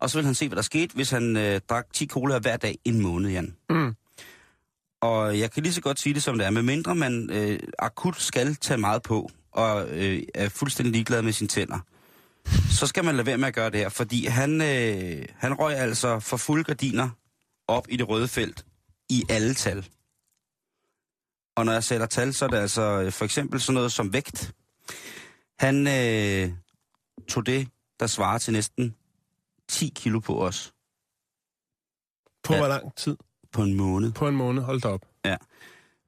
Og så vil han se, hvad der skete, hvis han øh, drak 10 colaer hver dag en måned, Jan. Mm. Og jeg kan lige så godt sige det, som det er. Med mindre man øh, akut skal tage meget på, og øh, er fuldstændig ligeglad med sine tænder, så skal man lade være med at gøre det her. Fordi han, øh, han røg altså for fulde gardiner op i det røde felt i alle tal. Og når jeg sætter tal, så er det altså øh, for eksempel sådan noget som vægt. Han øh, tog det, der svarer til næsten 10 kilo på os På ja. hvor lang tid? På en måned. På en måned. Hold da op.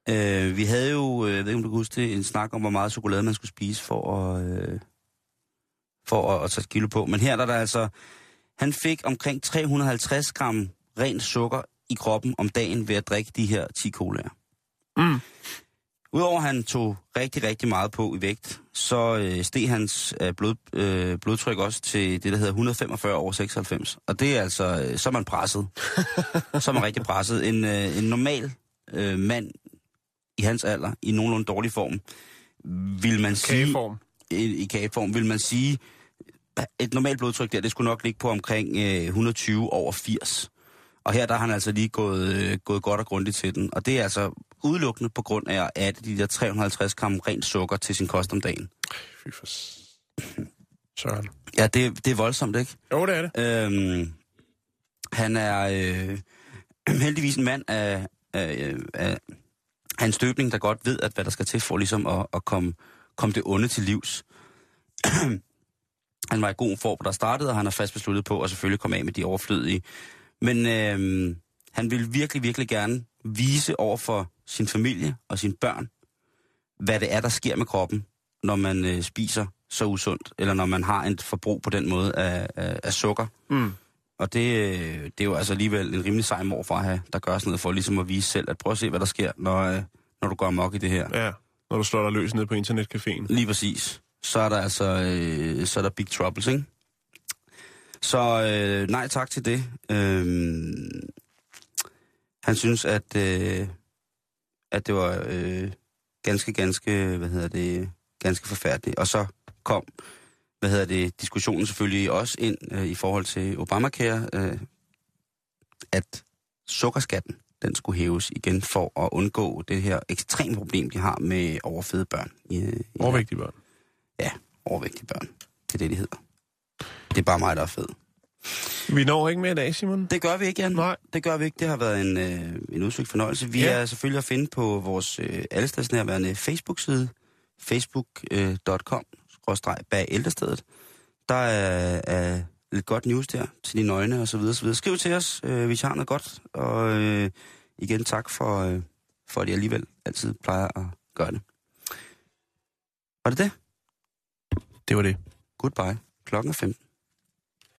Øh, vi havde jo, øh, jeg ved ikke om du kan huske det, en snak om, hvor meget chokolade man skulle spise for at, øh, for at, at tage kilo på. Men her der er der altså, han fik omkring 350 gram ren sukker i kroppen om dagen ved at drikke de her 10 colaer. Mm. Udover at han tog rigtig, rigtig meget på i vægt, så øh, steg hans øh, blod, øh, blodtryk også til det, der hedder 145 over 96. Og det er altså, øh, så er man presset. så er man rigtig presset. En, øh, en normal øh, mand i hans alder, i nogenlunde dårlig form, vil man sige... Kageform. I, i kageform, vil man sige, et normalt blodtryk der, det skulle nok ligge på omkring øh, 120 over 80. Og her der har han altså lige gået, øh, gået godt og grundigt til den. Og det er altså udelukkende på grund af at adde de der 350 gram rent sukker til sin kost om dagen. Fy for... Søren. Ja, det, det er voldsomt, ikke? Jo, det er det. Øhm, han er øh, heldigvis en mand af, af, af, en støbning, der godt ved, at hvad der skal til for ligesom at, at komme, komme det onde til livs. han var i god form, der startede, og han er fast besluttet på at selvfølgelig komme af med de overflødige. Men øh, han vil virkelig, virkelig gerne vise over for sin familie og sine børn, hvad det er, der sker med kroppen, når man øh, spiser så usundt, eller når man har et forbrug på den måde af, af, af sukker. Mm. Og det, øh, det er jo altså alligevel en rimelig sej mor for at have, der gør sådan noget for ligesom at vise selv, at prøv at se, hvad der sker, når, øh, når du går amok i det her. Ja, når du slår dig løs ned på internetcaféen. Lige præcis. Så er der altså øh, så er der big troubles, ikke? Så øh, nej tak til det. Øh, han synes, at, øh, at det var øh, ganske, ganske, hvad hedder det, ganske forfærdeligt. Og så kom, hvad hedder det, diskussionen selvfølgelig også ind øh, i forhold til Obamacare, øh, at sukkerskatten, den skulle hæves igen for at undgå det her ekstreme problem, de har med overfede børn. I, i Overvægtige børn. overvægtige børn. Det er det, de hedder. Det er bare mig, der er fed. Vi når ikke mere i dag, Simon. Det gør vi ikke, Jan. Nej. Det gør vi ikke. Det har været en, øh, en udsøgt fornøjelse. Vi Ja. er selvfølgelig at finde på vores øh, allestedsnærværende Facebook-side, facebook.com, bag ældrestedet. Der er, er lidt godt news der til dine øjne og så videre, så videre. Skriv til os, øh, hvis I har noget godt. Og øh, igen tak for, øh, for, at I alligevel altid plejer at gøre det. Var det det? Det var det. Goodbye. Klokken er 15.